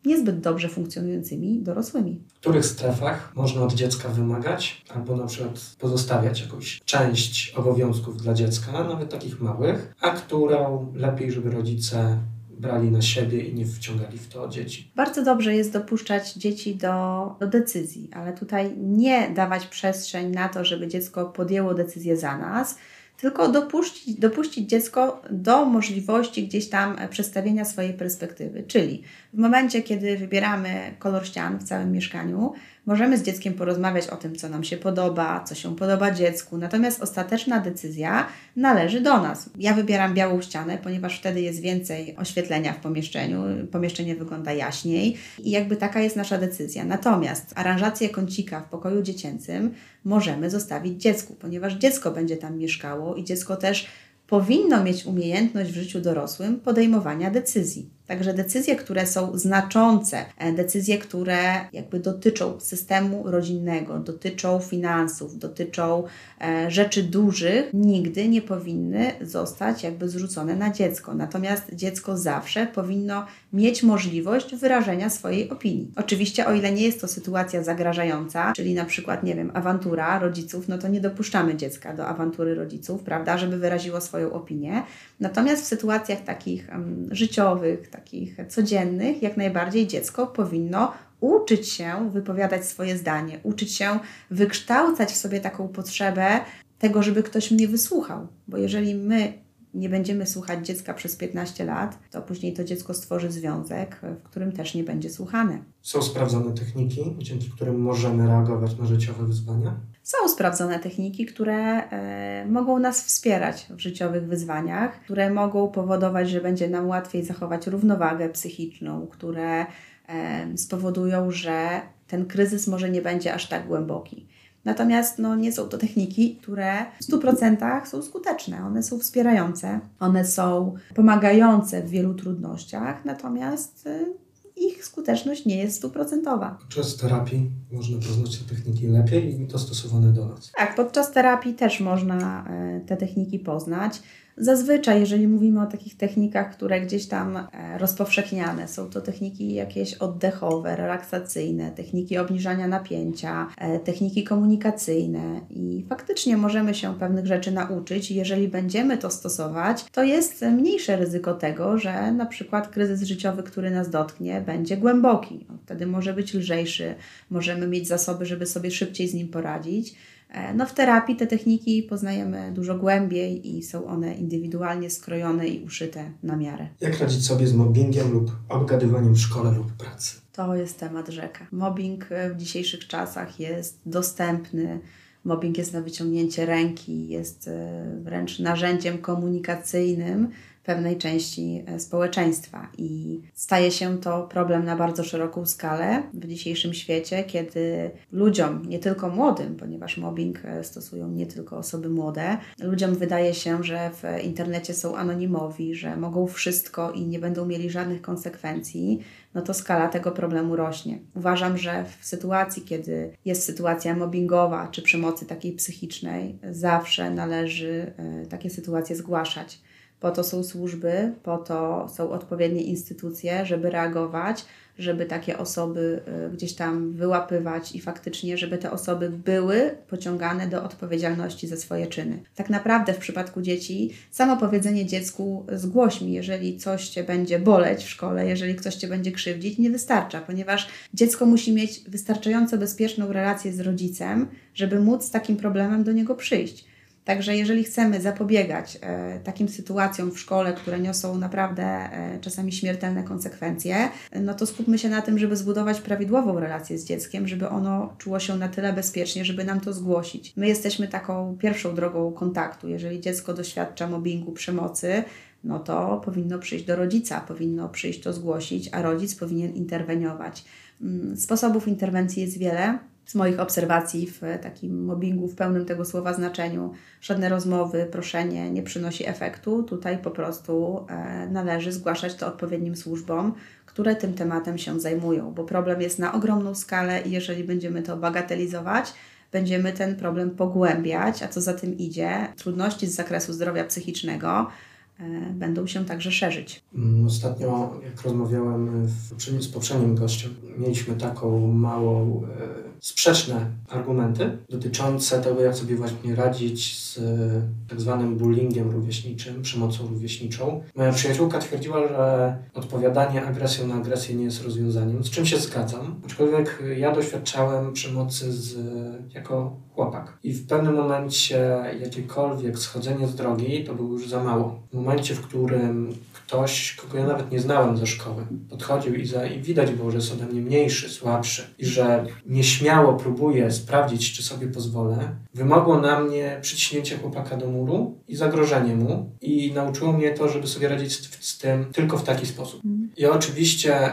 niezbyt dobrze funkcjonującymi dorosłymi. W których strefach można od dziecka wymagać albo na przykład pozostawiać jakąś część obowiązków dla dziecka, nawet takich małych, a którą lepiej, żeby rodzice brali na siebie i nie wciągali w to dzieci. Bardzo dobrze jest dopuszczać dzieci do, do decyzji, ale tutaj nie dawać przestrzeń na to, żeby dziecko podjęło decyzję za nas, tylko dopuścić, dopuścić dziecko do możliwości gdzieś tam przedstawienia swojej perspektywy. Czyli w momencie, kiedy wybieramy kolor ścian w całym mieszkaniu, możemy z dzieckiem porozmawiać o tym, co nam się podoba, co się podoba dziecku, natomiast ostateczna decyzja należy do nas. Ja wybieram białą ścianę, ponieważ wtedy jest więcej oświetlenia w pomieszczeniu, pomieszczenie wygląda jaśniej i jakby taka jest nasza decyzja. Natomiast aranżację kącika w pokoju dziecięcym możemy zostawić dziecku, ponieważ dziecko będzie tam mieszkało i dziecko też powinno mieć umiejętność w życiu dorosłym podejmowania decyzji. Także decyzje, które są znaczące, e, decyzje, które jakby dotyczą systemu rodzinnego, dotyczą finansów, dotyczą e, rzeczy dużych, nigdy nie powinny zostać jakby zrzucone na dziecko. Natomiast dziecko zawsze powinno mieć możliwość wyrażenia swojej opinii. Oczywiście, o ile nie jest to sytuacja zagrażająca, czyli na przykład, nie wiem, awantura rodziców, no to nie dopuszczamy dziecka do awantury rodziców, prawda, żeby wyraziło swoją opinię. Natomiast w sytuacjach takich um, życiowych, takich codziennych, jak najbardziej dziecko powinno uczyć się wypowiadać swoje zdanie, uczyć się wykształcać w sobie taką potrzebę tego, żeby ktoś mnie wysłuchał. Bo jeżeli my nie będziemy słuchać dziecka przez 15 lat, to później to dziecko stworzy związek, w którym też nie będzie słuchane. Są sprawdzone techniki, dzięki którym możemy reagować na życiowe wyzwania? Są sprawdzone techniki, które e, mogą nas wspierać w życiowych wyzwaniach, które mogą powodować, że będzie nam łatwiej zachować równowagę psychiczną, które e, spowodują, że ten kryzys może nie będzie aż tak głęboki. Natomiast no, nie są to techniki, które w 100% są skuteczne. One są wspierające, one są pomagające w wielu trudnościach, natomiast y, ich skuteczność nie jest stuprocentowa. Podczas terapii można poznać te techniki lepiej i dostosowane do nas. Tak, podczas terapii też można y, te techniki poznać. Zazwyczaj, jeżeli mówimy o takich technikach, które gdzieś tam e, rozpowszechniane, są to techniki jakieś oddechowe, relaksacyjne, techniki obniżania napięcia, e, techniki komunikacyjne i faktycznie możemy się pewnych rzeczy nauczyć. Jeżeli będziemy to stosować, to jest mniejsze ryzyko tego, że na przykład kryzys życiowy, który nas dotknie, będzie głęboki. Wtedy może być lżejszy, możemy mieć zasoby, żeby sobie szybciej z nim poradzić. E, no w terapii te techniki poznajemy dużo głębiej i są one indywidualnie skrojone i uszyte na miarę. Jak radzić sobie z mobbingiem lub obgadywaniem w szkole lub pracy? To jest temat rzeka. Mobbing w dzisiejszych czasach jest dostępny. Mobbing jest na wyciągnięcie ręki, jest e, wręcz narzędziem komunikacyjnym pewnej części e, społeczeństwa. I staje się to problem na bardzo szeroką skalę w dzisiejszym świecie, kiedy ludziom, nie tylko młodym, ponieważ mobbing e, stosują nie tylko osoby młode, ludziom wydaje się, że w internecie są anonimowi, że mogą wszystko i nie będą mieli żadnych konsekwencji, no to skala tego problemu rośnie. Uważam, że w sytuacji, kiedy jest sytuacja mobbingowa czy przemocy takiej psychicznej, zawsze należy e, takie sytuacje zgłaszać po to są służby, po to są odpowiednie instytucje, żeby reagować, żeby takie osoby y, gdzieś tam wyłapywać i faktycznie, żeby te osoby były pociągane do odpowiedzialności za swoje czyny. Tak naprawdę w przypadku dzieci samo powiedzenie dziecku zgłoś mi, jeżeli coś Cię będzie boleć w szkole, jeżeli ktoś Cię będzie krzywdzić, nie wystarcza, ponieważ dziecko musi mieć wystarczająco bezpieczną relację z rodzicem, żeby móc z takim problemem do niego przyjść. Także jeżeli chcemy zapobiegać e, takim sytuacjom w szkole, które niosą naprawdę e, czasami śmiertelne konsekwencje, no to skupmy się na tym, żeby zbudować prawidłową relację z dzieckiem, żeby ono czuło się na tyle bezpiecznie, żeby nam to zgłosić. My jesteśmy taką pierwszą drogą kontaktu. Jeżeli dziecko doświadcza mobbingu, przemocy, no to powinno przyjść do rodzica, powinno przyjść to zgłosić, a rodzic powinien interweniować. Mm, sposobów interwencji jest wiele z moich obserwacji w takim mobbingu w pełnym tego słowa znaczeniu, żadne rozmowy, proszenie nie przynosi efektu. Tutaj po prostu e, należy zgłaszać to odpowiednim służbom, które tym tematem się zajmują, bo problem jest na ogromną skalę i jeżeli będziemy to bagatelizować, będziemy ten problem pogłębiać, a co za tym idzie, trudności z zakresu zdrowia psychicznego E, będą się także szerzyć. Mm, ostatnio, jak rozmawiałem z poprzednim gościem, mieliśmy taką małą, e, sprzeczne argumenty dotyczące tego, jak sobie właśnie radzić z e, tak zwanym bullyingiem rówieśniczym, przemocą rówieśniczą. Moja przyjaciółka twierdziła, że odpowiadanie agresją na agresję nie jest rozwiązaniem, z czym się zgadzam, aczkolwiek ja doświadczałem przemocy z, jako chłopak. I w pewnym momencie jakiekolwiek schodzenie z drogi to było już za mało. W momencie, w którym ktoś, kogo ja nawet nie znałem ze szkoły, podchodził i, za, i widać było, że jest ode mnie mniejszy, słabszy i że nieśmiało próbuje sprawdzić, czy sobie pozwolę, wymogło na mnie przyciśnięcie chłopaka do muru i zagrożenie mu. I nauczyło mnie to, żeby sobie radzić z, z tym tylko w taki sposób. Ja oczywiście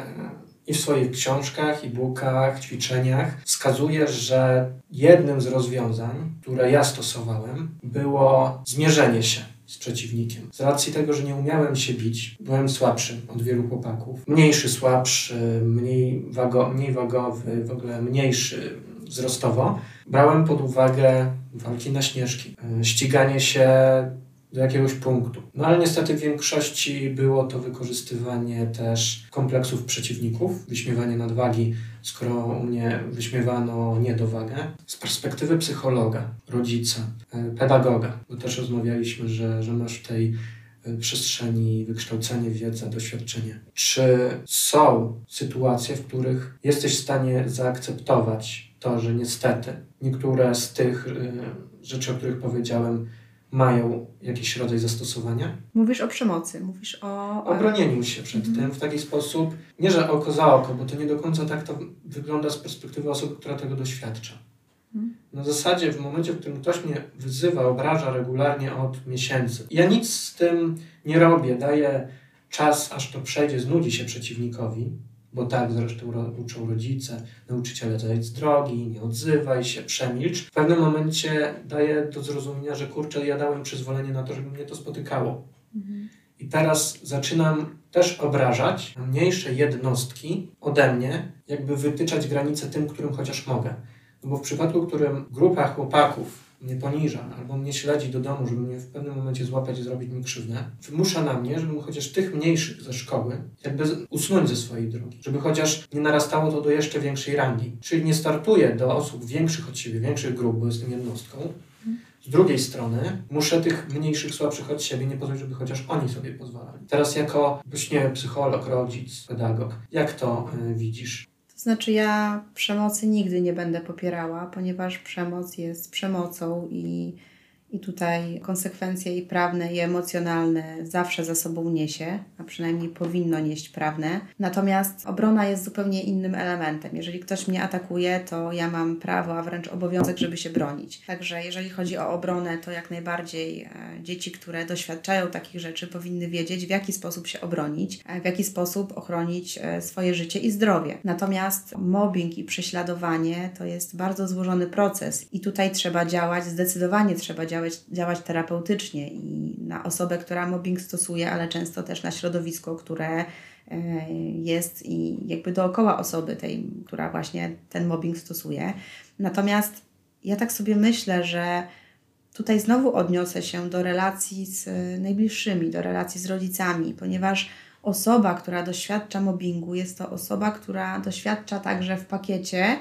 i w swoich książkach, e-bookach, ćwiczeniach wskazuje, że jednym z rozwiązań, które ja stosowałem, było zmierzenie się z przeciwnikiem. Z racji tego, że nie umiałem się bić, byłem słabszy od wielu chłopaków. Mniejszy, słabszy, mniej, wago, mniej wagowy, w ogóle mniejszy wzrostowo. Brałem pod uwagę walki na śnieżki, e, ściganie się do jakiegoś punktu. No ale niestety w większości było to wykorzystywanie też kompleksów przeciwników, wyśmiewanie nadwagi, skoro u mnie wyśmiewano niedowagę. Z perspektywy psychologa, rodzica, e, pedagoga, bo też rozmawialiśmy, że, że masz w tej e, przestrzeni wykształcenie, wiedza, doświadczenie. Czy są sytuacje, w których jesteś w stanie zaakceptować to, że niestety niektóre z tych e, rzeczy, o których powiedziałem, mają jakiś rodzaj zastosowania? Mówisz o przemocy, mówisz o... O bronieniu się przed mhm. tym w taki sposób, nie że oko za oko, bo to nie do końca tak to wygląda z perspektywy osoby, która tego doświadcza. Mhm. Na zasadzie w momencie, w którym ktoś mnie wyzywa, obraża regularnie od miesięcy, ja nic z tym nie robię, daję czas, aż to przejdzie, znudzi się przeciwnikowi, bo tak zresztą ro, uczą rodzice, nauczyciele zejdź z drogi, nie odzywaj się, przemilcz. W pewnym momencie daje do zrozumienia, że kurczę, ja dałem przyzwolenie na to, żeby mnie to spotykało. Mhm. I teraz zaczynam też obrażać mniejsze jednostki ode mnie, jakby wytyczać granice tym, którym chociaż mogę. No bo w przypadku, w którym grupa chłopaków mnie poniża, albo mnie śledzi do domu, żeby mnie w pewnym momencie złapać i zrobić mi krzywdę, wymusza na mnie, żebym chociaż tych mniejszych ze szkoły jakby usunąć ze swojej drogi, żeby chociaż nie narastało to do jeszcze większej rangi. Czyli nie startuję do osób większych od siebie, większych grup, bo jestem jednostką, z drugiej strony muszę tych mniejszych, słabszych od siebie nie pozwolić, żeby chociaż oni sobie pozwalali. Teraz jako, nie psycholog, rodzic, pedagog, jak to y, widzisz? To znaczy, ja przemocy nigdy nie będę popierała, ponieważ przemoc jest przemocą i i tutaj konsekwencje i prawne, i emocjonalne zawsze za sobą niesie, a przynajmniej powinno nieść prawne. Natomiast obrona jest zupełnie innym elementem. Jeżeli ktoś mnie atakuje, to ja mam prawo, a wręcz obowiązek, żeby się bronić. Także jeżeli chodzi o obronę, to jak najbardziej e, dzieci, które doświadczają takich rzeczy, powinny wiedzieć, w jaki sposób się obronić, w jaki sposób ochronić e, swoje życie i zdrowie. Natomiast mobbing i prześladowanie to jest bardzo złożony proces i tutaj trzeba działać, zdecydowanie trzeba działać działać, działać terapeutycznie i na osobę, która mobbing stosuje, ale często też na środowisko, które e, jest i jakby dookoła osoby tej, która właśnie ten mobbing stosuje. Natomiast ja tak sobie myślę, że tutaj znowu odniosę się do relacji z najbliższymi, do relacji z rodzicami, ponieważ osoba, która doświadcza mobbingu, jest to osoba, która doświadcza także w pakiecie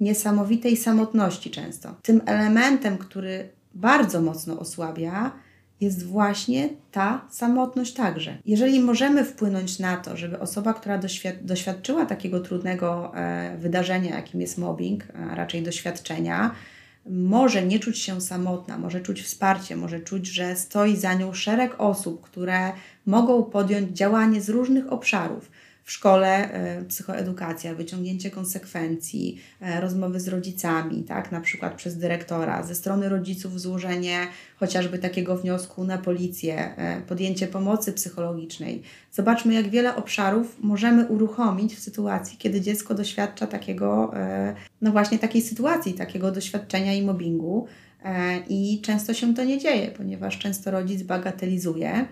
niesamowitej samotności często. Tym elementem, który bardzo mocno osłabia, jest właśnie ta samotność także. Jeżeli możemy wpłynąć na to, żeby osoba, która doświad doświadczyła takiego trudnego e, wydarzenia, jakim jest mobbing, a raczej doświadczenia, może nie czuć się samotna, może czuć wsparcie, może czuć, że stoi za nią szereg osób, które mogą podjąć działanie z różnych obszarów w szkole e, psychoedukacja, wyciągnięcie konsekwencji, e, rozmowy z rodzicami, tak, na przykład przez dyrektora, ze strony rodziców złożenie chociażby takiego wniosku na policję, e, podjęcie pomocy psychologicznej. Zobaczmy, jak wiele obszarów możemy uruchomić w sytuacji, kiedy dziecko doświadcza takiego, no właśnie takiej sytuacji, takiego doświadczenia i mobbingu. I często się to nie dzieje, ponieważ często rodzic bagatelizuje,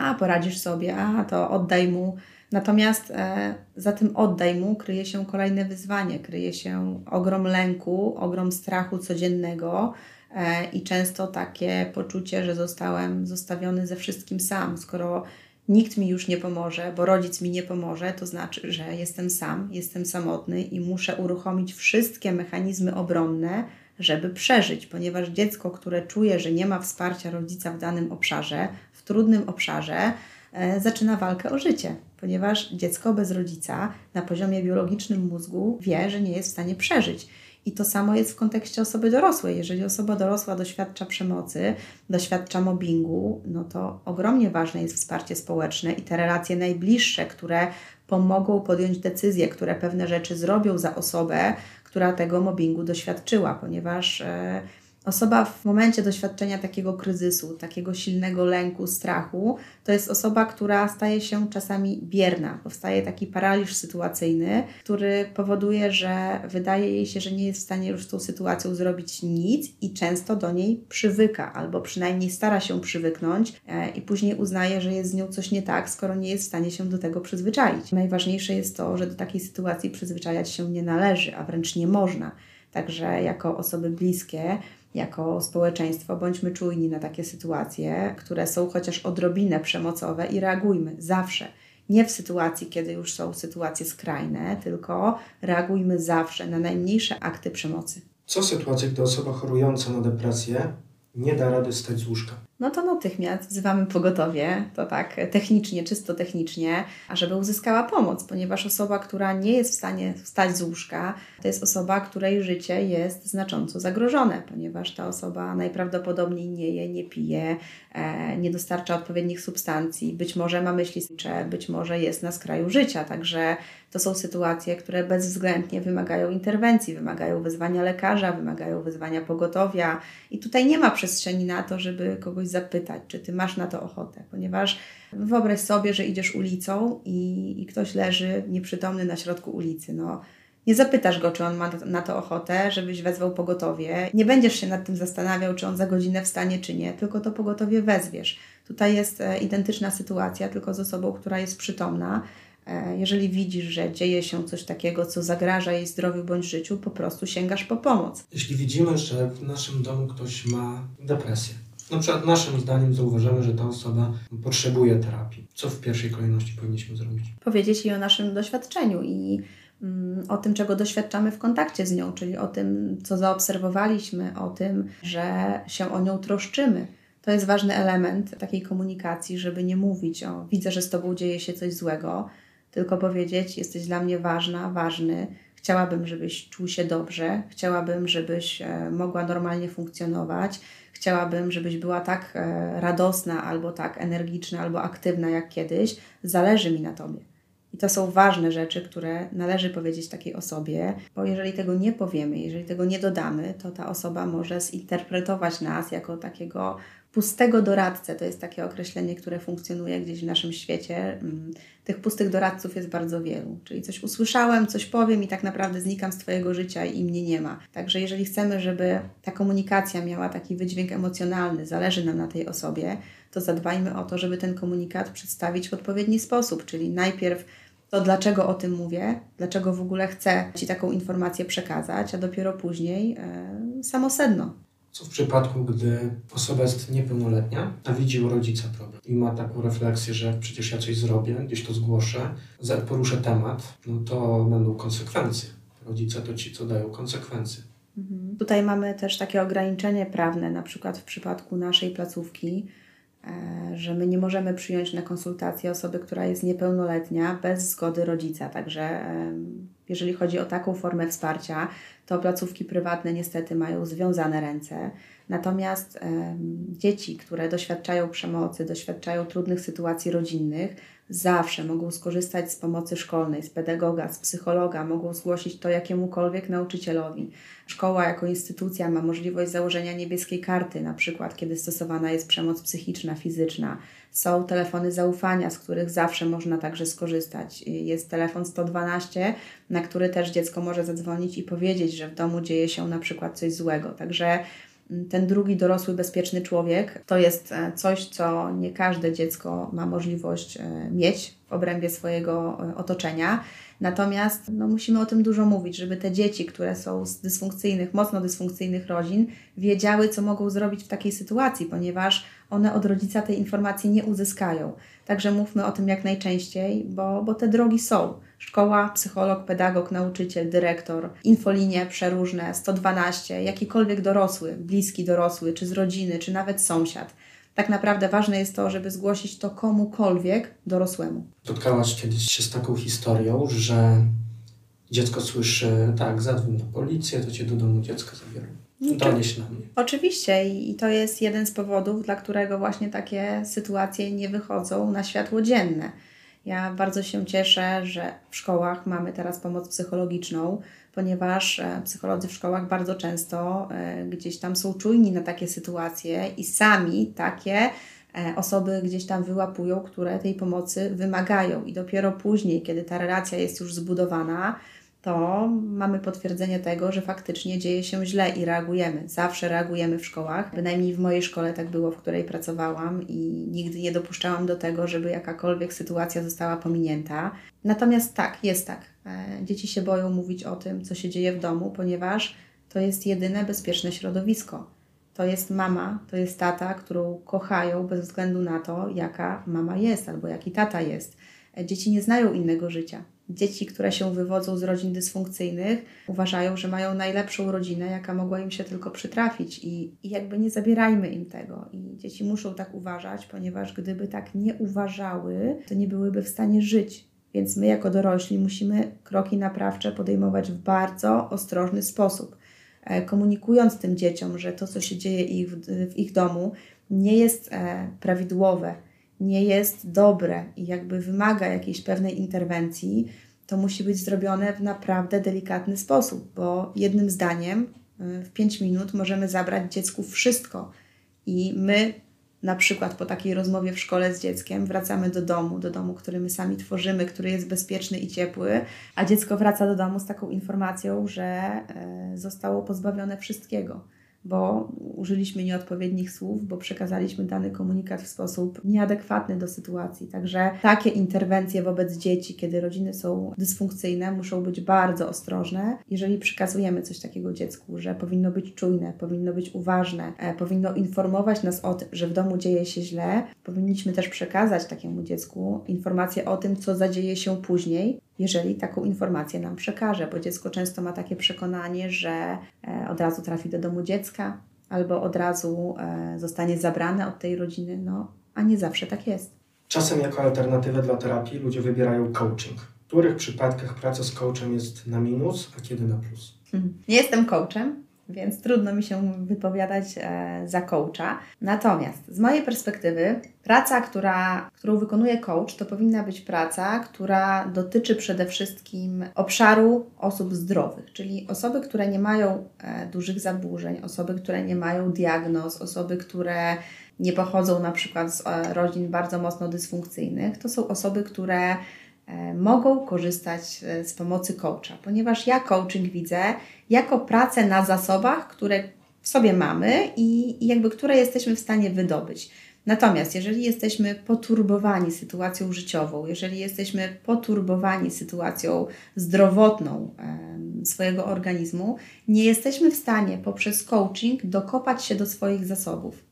a poradzisz sobie, a to oddaj mu Natomiast e, za tym oddaj mu kryje się kolejne wyzwanie, kryje się ogrom lęku, ogrom strachu codziennego e, i często takie poczucie, że zostałem zostawiony ze wszystkim sam. Skoro nikt mi już nie pomoże, bo rodzic mi nie pomoże, to znaczy, że jestem sam, jestem samotny i muszę uruchomić wszystkie mechanizmy obronne, żeby przeżyć, ponieważ dziecko, które czuje, że nie ma wsparcia rodzica w danym obszarze, w trudnym obszarze, zaczyna walkę o życie ponieważ dziecko bez rodzica na poziomie biologicznym mózgu wie, że nie jest w stanie przeżyć. I to samo jest w kontekście osoby dorosłej. Jeżeli osoba dorosła doświadcza przemocy, doświadcza mobbingu, no to ogromnie ważne jest wsparcie społeczne i te relacje najbliższe, które pomogą podjąć decyzje, które pewne rzeczy zrobią za osobę, która tego mobbingu doświadczyła, ponieważ. E, Osoba w momencie doświadczenia takiego kryzysu, takiego silnego lęku, strachu, to jest osoba, która staje się czasami bierna. Powstaje taki paraliż sytuacyjny, który powoduje, że wydaje jej się, że nie jest w stanie już z tą sytuacją zrobić nic i często do niej przywyka, albo przynajmniej stara się przywyknąć e, i później uznaje, że jest z nią coś nie tak, skoro nie jest w stanie się do tego przyzwyczaić. Najważniejsze jest to, że do takiej sytuacji przyzwyczajać się nie należy, a wręcz nie można. Także jako osoby bliskie, jako społeczeństwo bądźmy czujni na takie sytuacje, które są chociaż odrobinę przemocowe i reagujmy zawsze. Nie w sytuacji, kiedy już są sytuacje skrajne, tylko reagujmy zawsze na najmniejsze akty przemocy. Co w sytuacji, gdy osoba chorująca na depresję nie da rady stać z łóżka? No to natychmiast wzywamy pogotowie, to tak technicznie, czysto technicznie, ażeby uzyskała pomoc, ponieważ osoba, która nie jest w stanie wstać z łóżka, to jest osoba, której życie jest znacząco zagrożone, ponieważ ta osoba najprawdopodobniej nie je, nie pije, e, nie dostarcza odpowiednich substancji, być może ma myśli słycze, być może jest na skraju życia, także to są sytuacje, które bezwzględnie wymagają interwencji, wymagają wezwania lekarza, wymagają wezwania pogotowia. I tutaj nie ma przestrzeni na to, żeby kogoś zapytać, czy ty masz na to ochotę, ponieważ wyobraź sobie, że idziesz ulicą i, i ktoś leży nieprzytomny na środku ulicy. No, nie zapytasz go, czy on ma na to ochotę, żebyś wezwał pogotowie. Nie będziesz się nad tym zastanawiał, czy on za godzinę wstanie, czy nie, tylko to pogotowie wezwiesz. Tutaj jest e, identyczna sytuacja, tylko z osobą, która jest przytomna. E, jeżeli widzisz, że dzieje się coś takiego, co zagraża jej zdrowiu bądź życiu, po prostu sięgasz po pomoc. Jeśli widzimy, że w naszym domu ktoś ma depresję, na przykład naszym zdaniem zauważamy, że ta osoba potrzebuje terapii. Co w pierwszej kolejności powinniśmy zrobić? Powiedzieć jej o naszym doświadczeniu i mm, o tym, czego doświadczamy w kontakcie z nią, czyli o tym, co zaobserwowaliśmy, o tym, że się o nią troszczymy. To jest ważny element takiej komunikacji, żeby nie mówić o widzę, że z tobą dzieje się coś złego, tylko powiedzieć: Jesteś dla mnie ważna, ważny. Chciałabym, żebyś czuł się dobrze, chciałabym, żebyś e, mogła normalnie funkcjonować chciałabym, żebyś była tak e, radosna, albo tak energiczna, albo aktywna jak kiedyś. Zależy mi na tobie. I to są ważne rzeczy, które należy powiedzieć takiej osobie, bo jeżeli tego nie powiemy, jeżeli tego nie dodamy, to ta osoba może zinterpretować nas jako takiego pustego doradcę. To jest takie określenie, które funkcjonuje gdzieś w naszym świecie. Mm, tych pustych doradców jest bardzo wielu. Czyli coś usłyszałem, coś powiem i tak naprawdę znikam z Twojego życia i mnie nie ma. Także jeżeli chcemy, żeby ta komunikacja miała taki wydźwięk emocjonalny, zależy nam na tej osobie, to zadbajmy o to, żeby ten komunikat przedstawić w odpowiedni sposób. Czyli najpierw to dlaczego o tym mówię, dlaczego w ogóle chcę Ci taką informację przekazać, a dopiero później e, samo sedno. Co w przypadku, gdy osoba jest niepełnoletnia, a widzi u rodzica problem i ma taką refleksję, że przecież ja coś zrobię, gdzieś to zgłoszę, poruszę temat, no to będą konsekwencje. Rodzice to ci, co dają konsekwencje. Mhm. Tutaj mamy też takie ograniczenie prawne, na przykład w przypadku naszej placówki, e, że my nie możemy przyjąć na konsultację osoby, która jest niepełnoletnia bez zgody rodzica. Także jeżeli chodzi o taką formę wsparcia, to placówki prywatne niestety mają związane ręce. Natomiast dzieci, które doświadczają przemocy, doświadczają trudnych sytuacji rodzinnych, zawsze mogą skorzystać z pomocy szkolnej, z pedagoga, z psychologa, mogą zgłosić to jakiemukolwiek nauczycielowi. Szkoła jako instytucja ma możliwość założenia niebieskiej karty, na przykład kiedy stosowana jest przemoc psychiczna, fizyczna. Są telefony zaufania, z których zawsze można także skorzystać. Jest telefon 112, na który też dziecko może zadzwonić i powiedzieć, że w domu dzieje się na przykład coś złego. Także ten drugi dorosły, bezpieczny człowiek to jest e, coś, co nie każde dziecko ma możliwość e, mieć w obrębie swojego e, otoczenia. Natomiast no, musimy o tym dużo mówić, żeby te dzieci, które są z dysfunkcyjnych, mocno dysfunkcyjnych rodzin, wiedziały, co mogą zrobić w takiej sytuacji, ponieważ one od rodzica tej informacji nie uzyskają. Także mówmy o tym jak najczęściej, bo, bo te drogi są. Szkoła, psycholog, pedagog, nauczyciel, dyrektor, infolinie przeróżne, 112, jakikolwiek dorosły, bliski dorosły, czy z rodziny, czy nawet sąsiad. Tak naprawdę ważne jest to, żeby zgłosić to komukolwiek dorosłemu. Spotkałaś kiedyś się z taką historią, że dziecko słyszy, tak, zadzwoń na policję, to cię do domu dziecko zabiorą. No Donieś na mnie. Oczywiście i to jest jeden z powodów, dla którego właśnie takie sytuacje nie wychodzą na światło dzienne ja bardzo się cieszę, że w szkołach mamy teraz pomoc psychologiczną, ponieważ e, psycholodzy w szkołach bardzo często e, gdzieś tam są czujni na takie sytuacje i sami takie e, osoby gdzieś tam wyłapują, które tej pomocy wymagają. I dopiero później, kiedy ta relacja jest już zbudowana, to mamy potwierdzenie tego, że faktycznie dzieje się źle i reagujemy. Zawsze reagujemy w szkołach. Bynajmniej w mojej szkole tak było, w której pracowałam i nigdy nie dopuszczałam do tego, żeby jakakolwiek sytuacja została pominięta. Natomiast tak, jest tak. E, dzieci się boją mówić o tym, co się dzieje w domu, ponieważ to jest jedyne bezpieczne środowisko. To jest mama, to jest tata, którą kochają bez względu na to, jaka mama jest albo jaki tata jest. E, dzieci nie znają innego życia Dzieci, które się wywodzą z rodzin dysfunkcyjnych, uważają, że mają najlepszą rodzinę, jaka mogła im się tylko przytrafić, i, i jakby nie zabierajmy im tego. I dzieci muszą tak uważać, ponieważ gdyby tak nie uważały, to nie byłyby w stanie żyć. Więc my, jako dorośli, musimy kroki naprawcze podejmować w bardzo ostrożny sposób, e, komunikując tym dzieciom, że to, co się dzieje ich w, ich domu, nie jest e, prawidłowe nie jest dobre i jakby wymaga jakiejś pewnej interwencji, to musi być zrobione w naprawdę delikatny sposób, bo jednym zdaniem y, w 5 minut możemy zabrać dziecku wszystko. I my, na przykład po takiej rozmowie w szkole z dzieckiem, wracamy do domu, do domu, który my sami tworzymy, który jest bezpieczny i ciepły, a dziecko wraca do domu z taką informacją, że y, zostało pozbawione wszystkiego bo użyliśmy nieodpowiednich słów, bo przekazaliśmy dany komunikat w sposób nieadekwatny do sytuacji. Także takie interwencje wobec dzieci, kiedy rodziny są dysfunkcyjne, muszą być bardzo ostrożne. Jeżeli przekazujemy coś takiego dziecku, że powinno być czujne, powinno być uważne, e, powinno informować nas o tym, że w domu dzieje się źle, powinniśmy też przekazać takiemu dziecku informację o tym, co zadzieje się później, jeżeli taką informację nam przekaże, bo dziecko często ma takie przekonanie, że e, od razu trafi do domu dziecka albo od razu e, zostanie zabrane od tej rodziny, no a nie zawsze tak jest. Czasem jako alternatywę dla terapii ludzie wybierają coaching. W których przypadkach praca z coachem jest na minus, a kiedy na plus? Hmm. Nie jestem coachem, więc trudno mi się wypowiadać e, za coacha. Natomiast z mojej perspektywy, praca, która, którą wykonuje coach, to powinna być praca, która dotyczy przede wszystkim obszaru osób zdrowych, czyli osoby, które nie mają e, dużych zaburzeń, osoby, które nie mają diagnoz, osoby, które nie pochodzą na przykład z e, rodzin bardzo mocno dysfunkcyjnych. To są osoby, które mogą korzystać e, z pomocy coacha, ponieważ ja coaching widzę jako pracę na zasobach, które w sobie mamy i, jakby które jesteśmy w stanie wydobyć. Natomiast jeżeli jesteśmy poturbowani sytuacją życiową, jeżeli jesteśmy poturbowani sytuacją zdrowotną e, swojego organizmu, nie jesteśmy w stanie poprzez coaching dokopać się do swoich zasobów.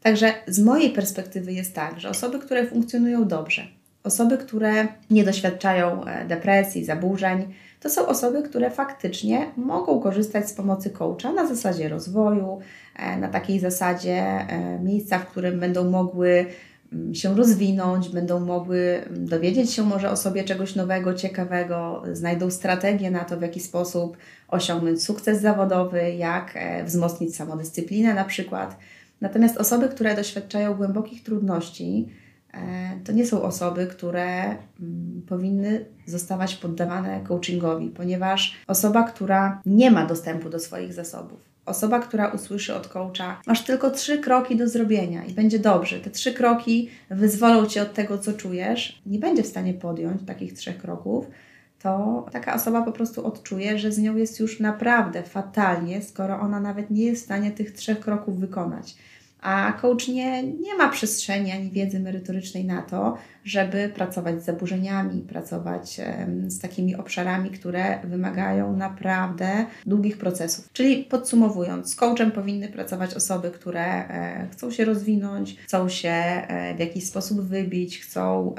Także z mojej perspektywy jest tak, że osoby, które funkcjonują dobrze, Osoby, które nie doświadczają e, depresji, zaburzeń, to są osoby, które faktycznie mogą korzystać z pomocy coacha na zasadzie rozwoju, e, na takiej zasadzie e, miejsca, w którym będą mogły mm, się rozwinąć, będą mogły mm, dowiedzieć się może o sobie czegoś nowego, ciekawego, znajdą strategię na to, w jaki sposób osiągnąć sukces zawodowy, jak wzmocnić samodyscyplinę na przykład. Natomiast osoby, które doświadczają głębokich trudności, to nie są osoby, które mm, powinny zostawać poddawane coachingowi, ponieważ osoba, która nie ma dostępu do swoich zasobów, osoba, która usłyszy od coacha, masz tylko trzy kroki do zrobienia i będzie dobrze. Te trzy kroki wyzwolą cię od tego, co czujesz, nie będzie w stanie podjąć takich trzech kroków, to taka osoba po prostu odczuje, że z nią jest już naprawdę fatalnie, skoro ona nawet nie jest w stanie tych trzech kroków wykonać a coach nie, nie ma przestrzeni ani wiedzy merytorycznej na to, żeby pracować z zaburzeniami, pracować z takimi obszarami, które wymagają naprawdę długich procesów. Czyli podsumowując, z coachem powinny pracować osoby, które e, chcą się rozwinąć, chcą się e, w jakiś sposób wybić, chcą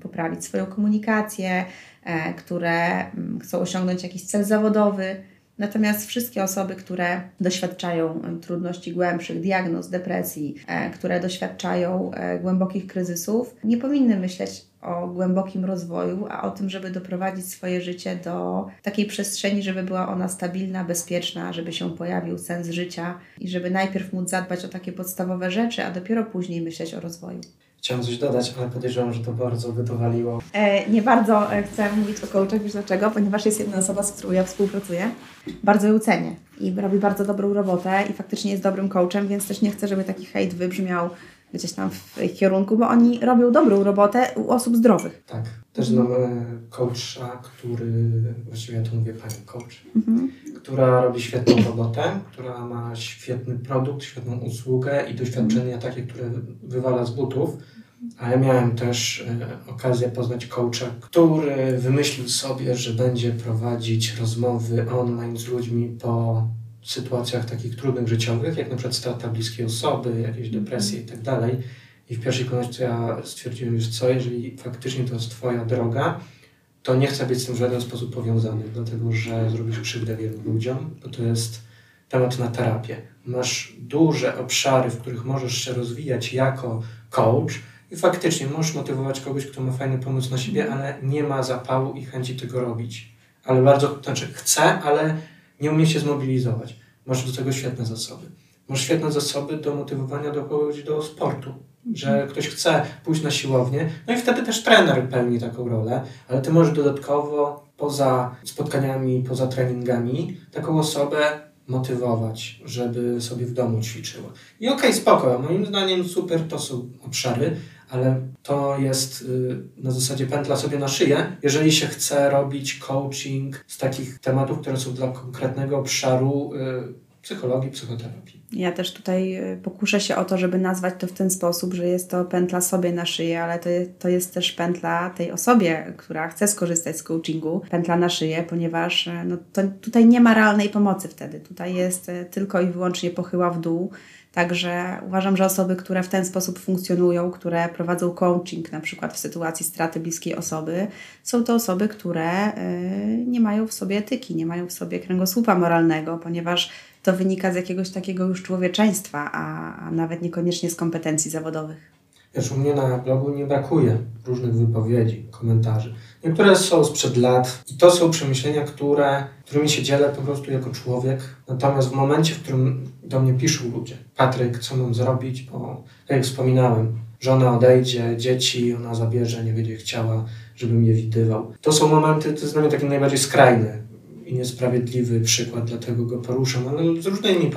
poprawić swoją komunikację, e, które chcą osiągnąć jakiś cel zawodowy Natomiast wszystkie osoby, które doświadczają trudności głębszych, diagnoz, depresji, e, które doświadczają e, głębokich kryzysów, nie powinny myśleć o głębokim rozwoju, a o tym, żeby doprowadzić swoje życie do takiej przestrzeni, żeby była ona stabilna, bezpieczna, żeby się pojawił sens życia i żeby najpierw móc zadbać o takie podstawowe rzeczy, a dopiero później myśleć o rozwoju. Chciałam coś dodać, ale podejrzewam, że to bardzo by to waliło. E, nie bardzo e, chcę mówić o coachach, wiesz dlaczego? Ponieważ jest jedna osoba, z którą ja współpracuję. Bardzo ją cenię i robi bardzo dobrą robotę i faktycznie jest dobrym coachem, więc też nie chcę, żeby taki hejt wybrzmiał gdzieś tam w ich kierunku, bo oni robią dobrą robotę u osób zdrowych. Tak. Też znam e, coacha, który, właściwie ja tu mówię pani coach, mhm. która robi świetną robotę, która ma świetny produkt, świetną usługę i doświadczenia mhm. takie, które wywala z butów. Ale miałem też e, okazję poznać coacha, który wymyślił sobie, że będzie prowadzić rozmowy online z ludźmi po sytuacjach takich trudnych życiowych, jak na przykład strata bliskiej osoby, jakieś mhm. depresje i tak dalej i w pierwszej kolejności ja stwierdziłem, już co, jeżeli faktycznie to jest Twoja droga, to nie chcę być z tym w żaden sposób powiązany, dlatego że zrobisz krzywdę wielu ludziom, bo to jest temat na terapię. Masz duże obszary, w których możesz się rozwijać jako coach i faktycznie możesz motywować kogoś, kto ma fajny pomysł na siebie, ale nie ma zapału i chęci tego robić. Ale bardzo, znaczy chce, ale nie umie się zmobilizować. Masz do tego świetne zasoby. Masz świetne zasoby do motywowania do kogoś do sportu, że ktoś chce pójść na siłownię, no i wtedy też trener pełni taką rolę, ale ty możesz dodatkowo poza spotkaniami, poza treningami taką osobę motywować, żeby sobie w domu ćwiczyła. I okej, okay, spoko, moim zdaniem super to są obszary, ale to jest y, na zasadzie pętla sobie na szyję, jeżeli się chce robić coaching z takich tematów, które są dla konkretnego obszaru y, psychologii, psychoterapii. Ja też tutaj y, pokuszę się o to, żeby nazwać to w ten sposób, że jest to pętla sobie na szyję, ale to jest, to jest też pętla tej osobie, która chce skorzystać z coachingu, pętla na szyję, ponieważ no, to, tutaj nie ma realnej pomocy wtedy. Tutaj jest tylko i wyłącznie pochyła w dół Także uważam, że osoby, które w ten sposób funkcjonują, które prowadzą coaching, na przykład w sytuacji straty bliskiej osoby, są to osoby, które y, nie mają w sobie etyki, nie mają w sobie kręgosłupa moralnego, ponieważ to wynika z jakiegoś takiego już człowieczeństwa, a, a nawet niekoniecznie z kompetencji zawodowych. Wiesz, u mnie na blogu nie brakuje różnych wypowiedzi, komentarzy. Niektóre są sprzed lat i to są przemyślenia, które, którymi się dzielę po prostu jako człowiek. Natomiast w momencie, w którym do mnie piszą ludzie, Patryk, co mam zrobić, bo tak jak wspominałem, żona odejdzie, dzieci ona zabierze, nie będzie chciała, żebym je widywał. To są momenty, to jest dla mnie takie najbardziej skrajne i niesprawiedliwy przykład, dlatego go poruszam, ale z różnymi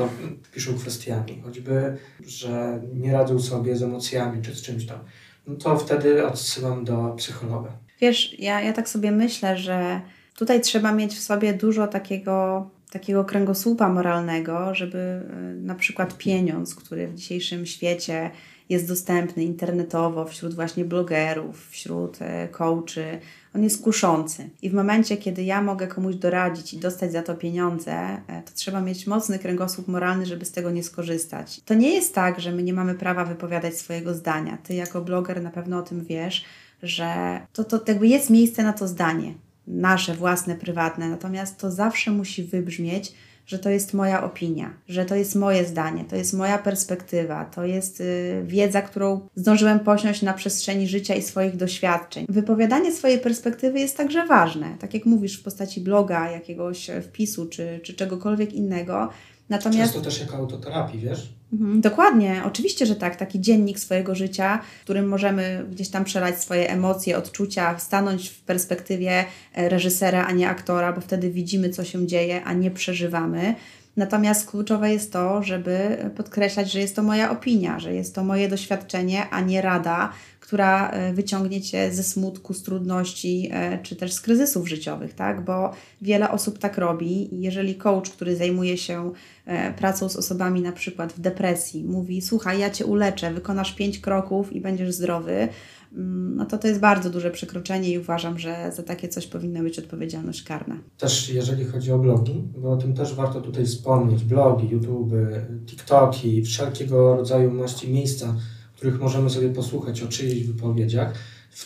piszą kwestiami, choćby, że nie radzą sobie z emocjami czy z czymś tam. No to wtedy odsyłam do psychologa. Wiesz, ja, ja tak sobie myślę, że tutaj trzeba mieć w sobie dużo takiego, takiego kręgosłupa moralnego, żeby y, na przykład pieniądz, który w dzisiejszym świecie jest dostępny internetowo wśród właśnie blogerów, wśród e, coachy, on jest kuszący. I w momencie, kiedy ja mogę komuś doradzić i dostać za to pieniądze, e, to trzeba mieć mocny kręgosłup moralny, żeby z tego nie skorzystać. To nie jest tak, że my nie mamy prawa wypowiadać swojego zdania. Ty jako bloger na pewno o tym wiesz, że to, to jakby jest miejsce na to zdanie, nasze własne, prywatne, natomiast to zawsze musi wybrzmieć że to jest moja opinia, że to jest moje zdanie, to jest moja perspektywa, to jest y, wiedza, którą zdążyłem posiąść na przestrzeni życia i swoich doświadczeń. Wypowiadanie swojej perspektywy jest także ważne, tak jak mówisz w postaci bloga, jakiegoś wpisu czy, czy czegokolwiek innego. Natomiast... Często też jako autoterapii, wiesz? Mhm, dokładnie, oczywiście, że tak. Taki dziennik swojego życia, w którym możemy gdzieś tam przelać swoje emocje, odczucia, stanąć w perspektywie e, reżysera, a nie aktora, bo wtedy widzimy, co się dzieje, a nie przeżywamy. Natomiast kluczowe jest to, żeby podkreślać, że jest to moja opinia, że jest to moje doświadczenie, a nie rada, która e, wyciągnie cię ze smutku, z trudności, e, czy też z kryzysów życiowych, tak? Bo wiele osób tak robi. Jeżeli coach, który zajmuje się e, pracą z osobami na przykład w depresji, mówi: Słuchaj, ja cię uleczę, wykonasz pięć kroków i będziesz zdrowy, mm, no to to jest bardzo duże przekroczenie i uważam, że za takie coś powinna być odpowiedzialność karna. Też jeżeli chodzi o blogi, bo o tym też warto tutaj wspomnieć, blogi, YouTube, TikToki, wszelkiego rodzaju maści miejsca, których możemy sobie posłuchać o czyichś wypowiedziach.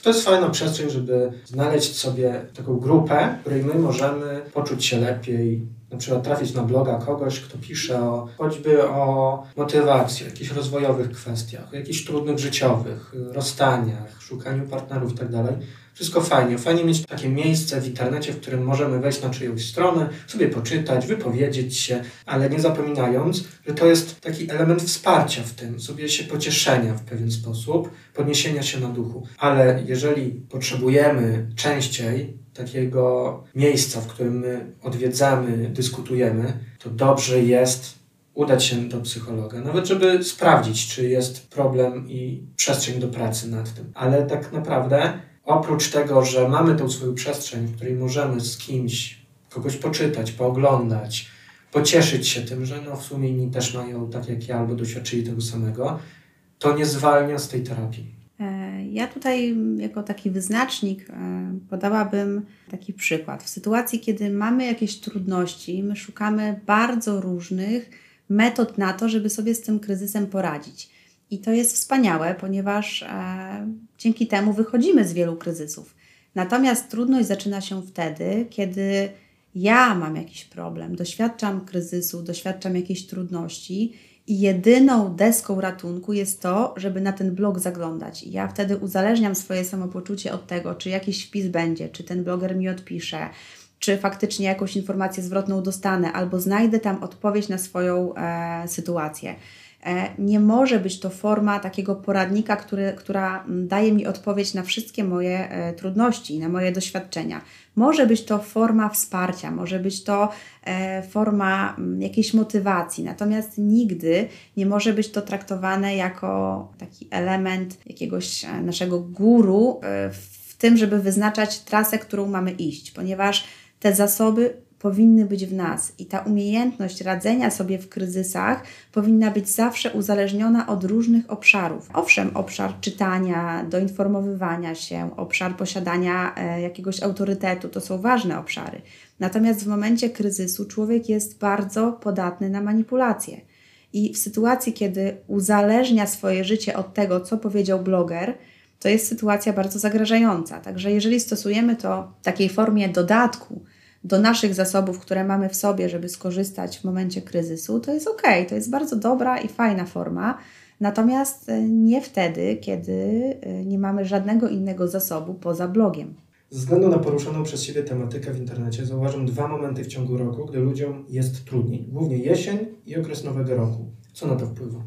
To jest fajna przestrzeń, żeby znaleźć sobie taką grupę, w której my możemy poczuć się lepiej, na przykład trafić na bloga kogoś, kto pisze o, choćby o motywacji, jakichś rozwojowych kwestiach, jakichś trudnych życiowych, rozstaniach, szukaniu partnerów itd. Wszystko fajnie. Fajnie mieć takie miejsce w internecie, w którym możemy wejść na czyjąś stronę, sobie poczytać, wypowiedzieć się, ale nie zapominając, że to jest taki element wsparcia w tym, sobie się pocieszenia w pewien sposób, podniesienia się na duchu. Ale jeżeli potrzebujemy częściej takiego miejsca, w którym my odwiedzamy, dyskutujemy, to dobrze jest udać się do psychologa, nawet żeby sprawdzić, czy jest problem i przestrzeń do pracy nad tym. Ale tak naprawdę oprócz tego, że mamy tą swoją przestrzeń, w której możemy z kimś kogoś poczytać, pooglądać, pocieszyć się tym, że no w sumie inni też mają tak jak ja albo doświadczyli tego samego, to nie zwalnia z tej terapii. E, ja tutaj jako taki wyznacznik e, podałabym taki przykład. W sytuacji, kiedy mamy jakieś trudności, my szukamy bardzo różnych metod na to, żeby sobie z tym kryzysem poradzić. I to jest wspaniałe, ponieważ e, dzięki temu wychodzimy z wielu kryzysów. Natomiast trudność zaczyna się wtedy, kiedy ja mam jakiś problem, doświadczam kryzysu, doświadczam jakiejś trudności i jedyną deską ratunku jest to, żeby na ten blog zaglądać. I ja wtedy uzależniam swoje samopoczucie od tego, czy jakiś wpis będzie, czy ten bloger mi odpisze, czy faktycznie jakąś informację zwrotną dostanę, albo znajdę tam odpowiedź na swoją e, sytuację. E, nie może być to forma takiego poradnika, który, która daje mi odpowiedź na wszystkie moje e, trudności, na moje doświadczenia. Może być to forma wsparcia, może być to e, forma jakiejś motywacji, natomiast nigdy nie może być to traktowane jako taki element jakiegoś naszego guru w tym, żeby wyznaczać trasę, którą mamy iść, ponieważ te zasoby powinny być w nas i ta umiejętność radzenia sobie w kryzysach powinna być zawsze uzależniona od różnych obszarów. Owszem, obszar czytania, doinformowywania się, obszar posiadania e, jakiegoś autorytetu to są ważne obszary. Natomiast w momencie kryzysu człowiek jest bardzo podatny na manipulacje. I w sytuacji, kiedy uzależnia swoje życie od tego, co powiedział bloger, to jest sytuacja bardzo zagrażająca. Także jeżeli stosujemy to w takiej formie dodatku, do naszych zasobów, które mamy w sobie, żeby skorzystać w momencie kryzysu, to jest ok, to jest bardzo dobra i fajna forma. Natomiast e, nie wtedy, kiedy e, nie mamy żadnego innego zasobu poza blogiem. Ze względu na poruszoną przez siebie tematykę w internecie zauważam dwa momenty w ciągu roku, gdy ludziom jest trudniej. Głównie jesień i okres nowego roku. Co na to wpływa?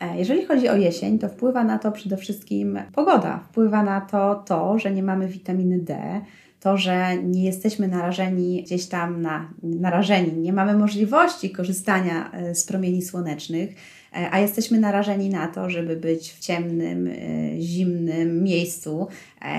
E, jeżeli chodzi o jesień, to wpływa na to przede wszystkim pogoda. Wpływa na to to, że nie mamy witaminy D, to, że nie jesteśmy narażeni gdzieś tam na narażeni, nie mamy możliwości korzystania e, z promieni słonecznych, e, a jesteśmy narażeni na to, żeby być w ciemnym, e, zimnym miejscu,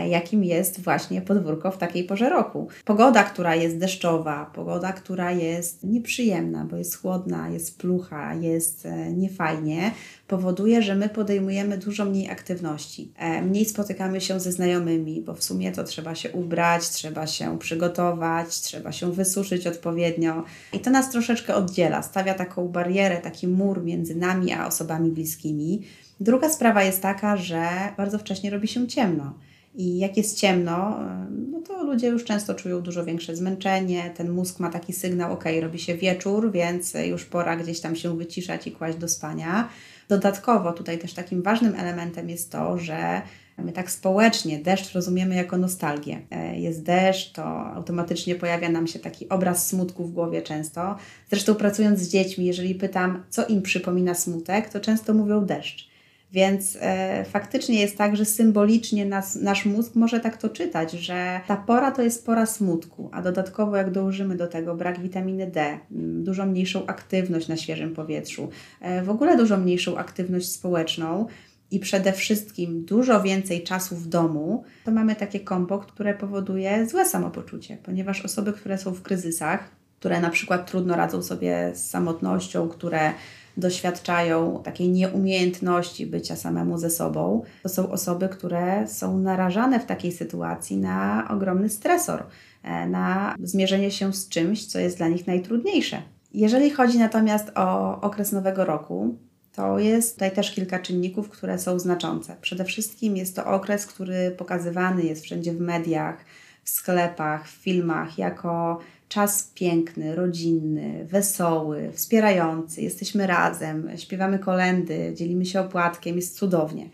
jakim jest właśnie podwórko w takiej porze roku. Pogoda, która jest deszczowa, pogoda, która jest nieprzyjemna, bo jest chłodna, jest plucha, jest niefajnie, powoduje, że my podejmujemy dużo mniej aktywności. E, mniej spotykamy się ze znajomymi, bo w sumie to trzeba się ubrać, trzeba się przygotować, trzeba się wysuszyć odpowiednio. I to nas troszeczkę oddziela, stawia taką barierę, taki mur między nami a osobami bliskimi. Druga sprawa jest taka, że bardzo wcześnie robi się ciemno. I jak jest ciemno, e, no to ludzie już często czują dużo większe zmęczenie. Ten mózg ma taki sygnał, ok, robi się wieczór, więc już pora gdzieś tam się wyciszać i kłaść do spania. Dodatkowo tutaj też takim ważnym elementem jest to, że My tak społecznie deszcz rozumiemy jako nostalgię. E, jest deszcz, to automatycznie pojawia nam się taki obraz smutku w głowie często. Zresztą pracując z dziećmi, jeżeli pytam, co im przypomina smutek, to często mówią deszcz. Więc e, faktycznie jest tak, że symbolicznie nas, nasz mózg może tak to czytać, że ta pora to jest pora smutku, a dodatkowo jak dołożymy do tego brak witaminy D, dużo mniejszą aktywność na świeżym powietrzu, e, w ogóle dużo mniejszą aktywność społeczną, i przede wszystkim dużo więcej czasu w domu, to mamy takie kombo, które powoduje złe samopoczucie, ponieważ osoby, które są w kryzysach, które na przykład trudno radzą sobie z samotnością, które doświadczają takiej nieumiejętności bycia samemu ze sobą, to są osoby, które są narażane w takiej sytuacji na ogromny stresor, e, na zmierzenie się z czymś, co jest dla nich najtrudniejsze. Jeżeli chodzi natomiast o okres nowego roku, to jest tutaj też kilka czynników, które są znaczące. Przede wszystkim jest to okres, który pokazywany jest wszędzie w mediach, w sklepach, w filmach jako czas piękny, rodzinny, wesoły, wspierający. Jesteśmy razem, śpiewamy kolendy, dzielimy się opłatkiem, jest cudownie.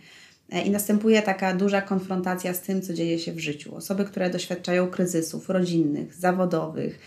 E, I następuje taka duża konfrontacja z tym, co dzieje się w życiu. Osoby, które doświadczają kryzysów rodzinnych, zawodowych,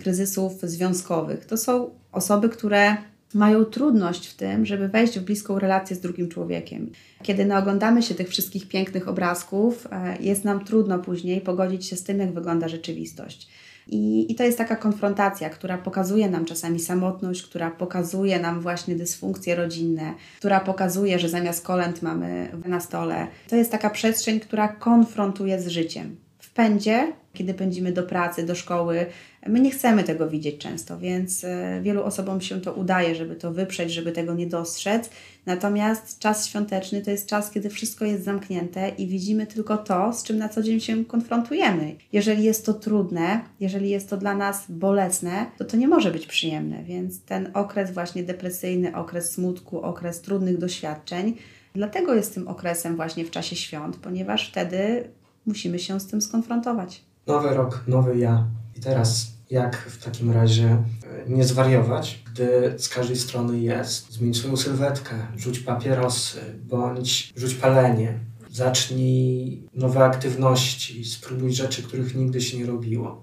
kryzysów związkowych, to są osoby, które mają trudność w tym, żeby wejść w bliską relację z drugim człowiekiem. Kiedy naoglądamy się tych wszystkich pięknych obrazków, e, jest nam trudno później pogodzić się z tym, jak wygląda rzeczywistość. I, I to jest taka konfrontacja, która pokazuje nam czasami samotność, która pokazuje nam właśnie dysfunkcje rodzinne, która pokazuje, że zamiast kolęd mamy na stole. To jest taka przestrzeń, która konfrontuje z życiem. W pędzie kiedy pędzimy do pracy, do szkoły. My nie chcemy tego widzieć często, więc e, wielu osobom się to udaje, żeby to wyprzeć, żeby tego nie dostrzec. Natomiast czas świąteczny to jest czas, kiedy wszystko jest zamknięte i widzimy tylko to, z czym na co dzień się konfrontujemy. Jeżeli jest to trudne, jeżeli jest to dla nas bolesne, to to nie może być przyjemne, więc ten okres właśnie depresyjny, okres smutku, okres trudnych doświadczeń, dlatego jest tym okresem właśnie w czasie świąt, ponieważ wtedy musimy się z tym skonfrontować. Nowy rok, nowy ja. I teraz jak w takim razie e, nie zwariować, gdy z każdej strony jest zmień swoją sylwetkę, rzuć papierosy, bądź rzuć palenie, zacznij nowe aktywności, spróbuj rzeczy, których nigdy się nie robiło.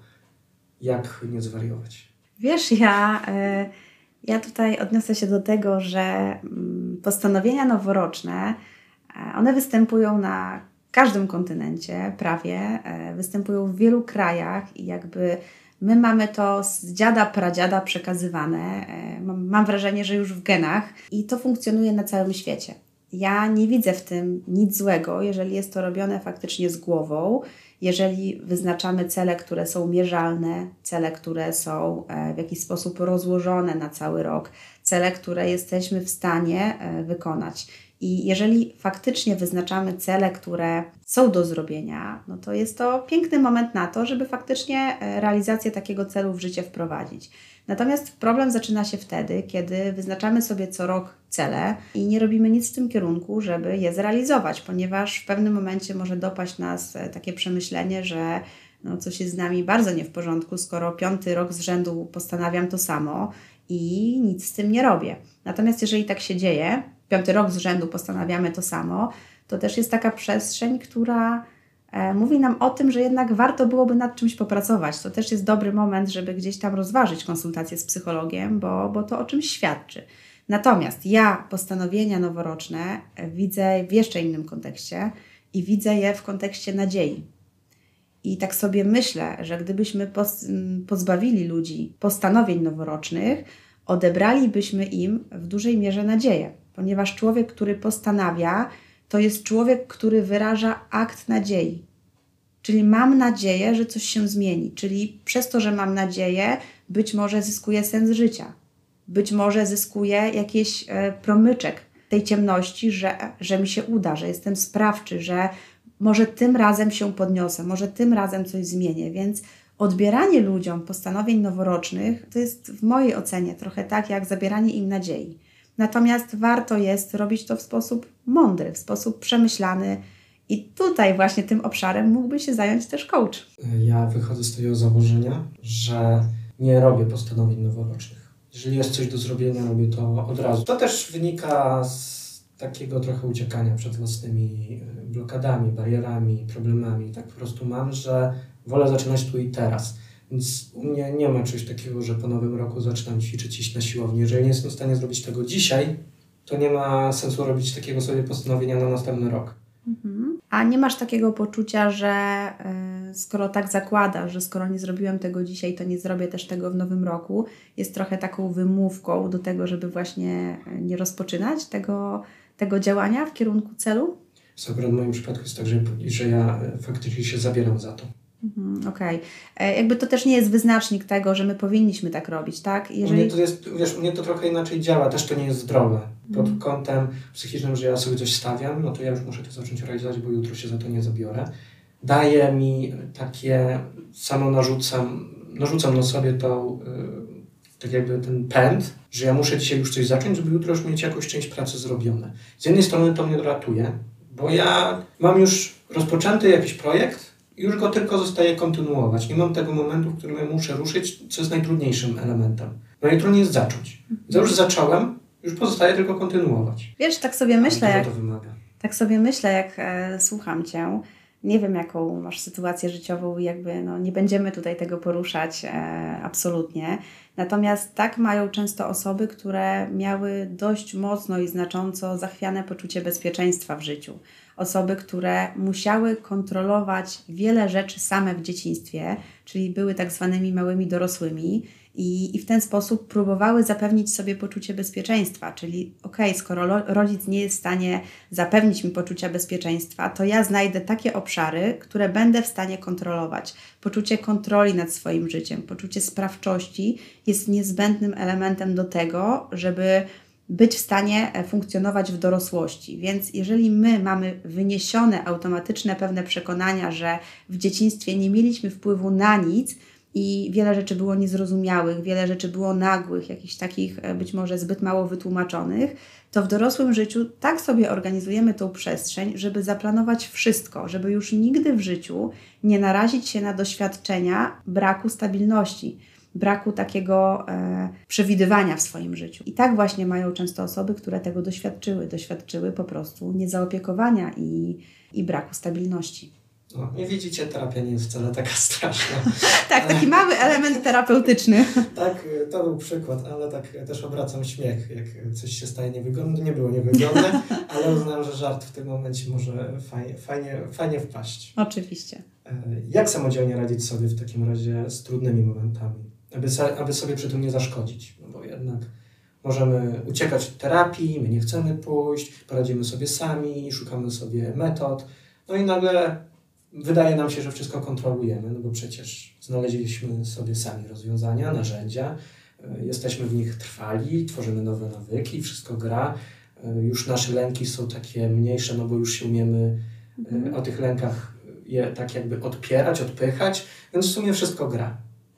Jak nie zwariować? Wiesz, ja, e, ja tutaj odniosę się do tego, że mm, postanowienia noworoczne, e, one występują na każdym kontynencie prawie, występują w wielu krajach i jakby My mamy to z dziada, pradziada przekazywane. E, mam, wrażenie, że już w genach i to funkcjonuje na całym świecie. Ja nie widzę w tym nic złego, jeżeli jest to robione faktycznie z głową, jeżeli wyznaczamy cele, które są mierzalne, cele, które są e, w jakiś sposób rozłożone na cały rok, cele, które jesteśmy w stanie e, wykonać. I jeżeli faktycznie wyznaczamy cele, które są do zrobienia, no to jest to piękny moment na to, żeby faktycznie e, realizację takiego celu w życie wprowadzić. Natomiast problem zaczyna się wtedy, kiedy wyznaczamy sobie co rok cele i nie robimy nic w tym kierunku, żeby je zrealizować, ponieważ w pewnym momencie może dopaść nas e, takie przemyślenie, że no, coś jest z nami bardzo nie w porządku, skoro piąty rok z rzędu postanawiam to samo i nic z tym nie robię. Natomiast jeżeli tak się dzieje, piąty rok z rzędu postanawiamy to samo, to też jest taka przestrzeń, która e, mówi nam o tym, że jednak warto byłoby nad czymś popracować. To też jest dobry moment, żeby gdzieś tam rozważyć konsultację z psychologiem, bo, bo to o czymś świadczy. Natomiast ja postanowienia noworoczne widzę w jeszcze innym kontekście i widzę je w kontekście nadziei. I tak sobie myślę, że gdybyśmy pozbawili ludzi postanowień noworocznych, odebralibyśmy im w dużej mierze nadzieję ponieważ człowiek, który postanawia, to jest człowiek, który wyraża akt nadziei. Czyli mam nadzieję, że coś się zmieni. Czyli przez to, że mam nadzieję, być może zyskuję sens życia. Być może zyskuję jakiś e, promyczek tej ciemności, że, że mi się uda, że jestem sprawczy, że może tym razem się podniosę, może tym razem coś zmienię. Więc odbieranie ludziom postanowień noworocznych to jest w mojej ocenie trochę tak jak zabieranie im nadziei. Natomiast warto jest robić to w sposób mądry, w sposób przemyślany. I tutaj właśnie tym obszarem mógłby się zająć też coach. Ja wychodzę z tego założenia, że nie robię postanowień noworocznych. Jeżeli jest coś do zrobienia, robię to od razu. To też wynika z takiego trochę uciekania przed własnymi e, blokadami, barierami, problemami. Tak po prostu mam, że wolę zaczynać tu i teraz. Więc u mnie nie ma czegoś takiego, że po nowym roku zaczynam ćwiczyć, iść na siłownię. Jeżeli nie jestem w stanie zrobić tego dzisiaj, to nie ma sensu robić takiego sobie postanowienia na następny rok. Mhm. A nie masz takiego poczucia, że y, skoro tak zakładasz, że skoro nie zrobiłem tego dzisiaj, to nie zrobię też tego w nowym roku, jest trochę taką wymówką do tego, żeby właśnie e, nie rozpoczynać tego, tego działania w kierunku celu? Akurat w moim przypadku jest tak, że, że ja e, faktycznie się zabieram za to. Mhm, okej. Okay. E, jakby to też nie jest wyznacznik tego, że my powinniśmy tak robić, tak? Jeżeli... U mnie to jest, wiesz, u mnie to trochę inaczej działa, też to nie jest zdrowe. Pod mm. kątem psychicznym, że ja sobie coś stawiam, no to ja już muszę to zacząć realizować, bo jutro się za to nie zabiorę. Daje mi takie, samo narzucam, narzucam na sobie to, yy, tak jakby ten pęd, że ja muszę dzisiaj już coś zacząć, żeby jutro już mieć jakąś część pracy zrobione. Z jednej strony to mnie ratuje, bo ja mam już rozpoczęty jakiś projekt, już go tylko zostaje kontynuować. Nie mam tego momentu, w którym ja muszę ruszyć, co jest najtrudniejszym elementem. Najtrudniej jest zacząć. Ja już zacząłem, już pozostaje tylko kontynuować. Wiesz, tak sobie myślę, jak, tak sobie myślę, jak e, słucham Cię. Nie wiem, jaką masz sytuację życiową, jakby no, nie będziemy tutaj tego poruszać e, absolutnie. Natomiast tak mają często osoby, które miały dość mocno i znacząco zachwiane poczucie bezpieczeństwa w życiu osoby, które musiały kontrolować wiele rzeczy same w dzieciństwie, czyli były tak zwanymi małymi dorosłymi i, i w ten sposób próbowały zapewnić sobie poczucie bezpieczeństwa, czyli okej, okay, skoro rodzic nie jest w stanie zapewnić mi poczucia bezpieczeństwa, to ja znajdę takie obszary, które będę w stanie kontrolować. Poczucie kontroli nad swoim życiem, poczucie sprawczości jest niezbędnym elementem do tego, żeby być w stanie e, funkcjonować w dorosłości. Więc jeżeli my mamy wyniesione automatyczne pewne przekonania, że w dzieciństwie nie mieliśmy wpływu na nic i wiele rzeczy było niezrozumiałych, wiele rzeczy było nagłych, jakichś takich e, być może zbyt mało wytłumaczonych, to w dorosłym życiu tak sobie organizujemy tą przestrzeń, żeby zaplanować wszystko, żeby już nigdy w życiu nie narazić się na doświadczenia braku stabilności braku takiego e, przewidywania w swoim życiu. I tak właśnie mają często osoby, które tego doświadczyły. Doświadczyły po prostu niezaopiekowania i, i braku stabilności. No, i widzicie, terapia nie jest wcale taka straszna. tak, taki mały element terapeutyczny. tak, to był przykład, ale tak też obracam śmiech, jak coś się staje niewygodne. Nie było niewygodne, ale uznałem, że żart w tym momencie może fajnie, fajnie, fajnie wpaść. Oczywiście. E, jak samodzielnie radzić sobie w takim razie z trudnymi momentami? Aby, aby sobie przy tym nie zaszkodzić, no bo jednak możemy uciekać od terapii, my nie chcemy pójść, poradzimy sobie sami, szukamy sobie metod, no i nagle wydaje nam się, że wszystko kontrolujemy, no bo przecież znaleźliśmy sobie sami rozwiązania, narzędzia, e, jesteśmy w nich trwali, tworzymy nowe nawyki, wszystko gra. E, już nasze lęki są takie mniejsze, no bo już się umiemy e, mhm. o tych lękach je tak jakby odpierać, odpychać, więc w sumie wszystko gra.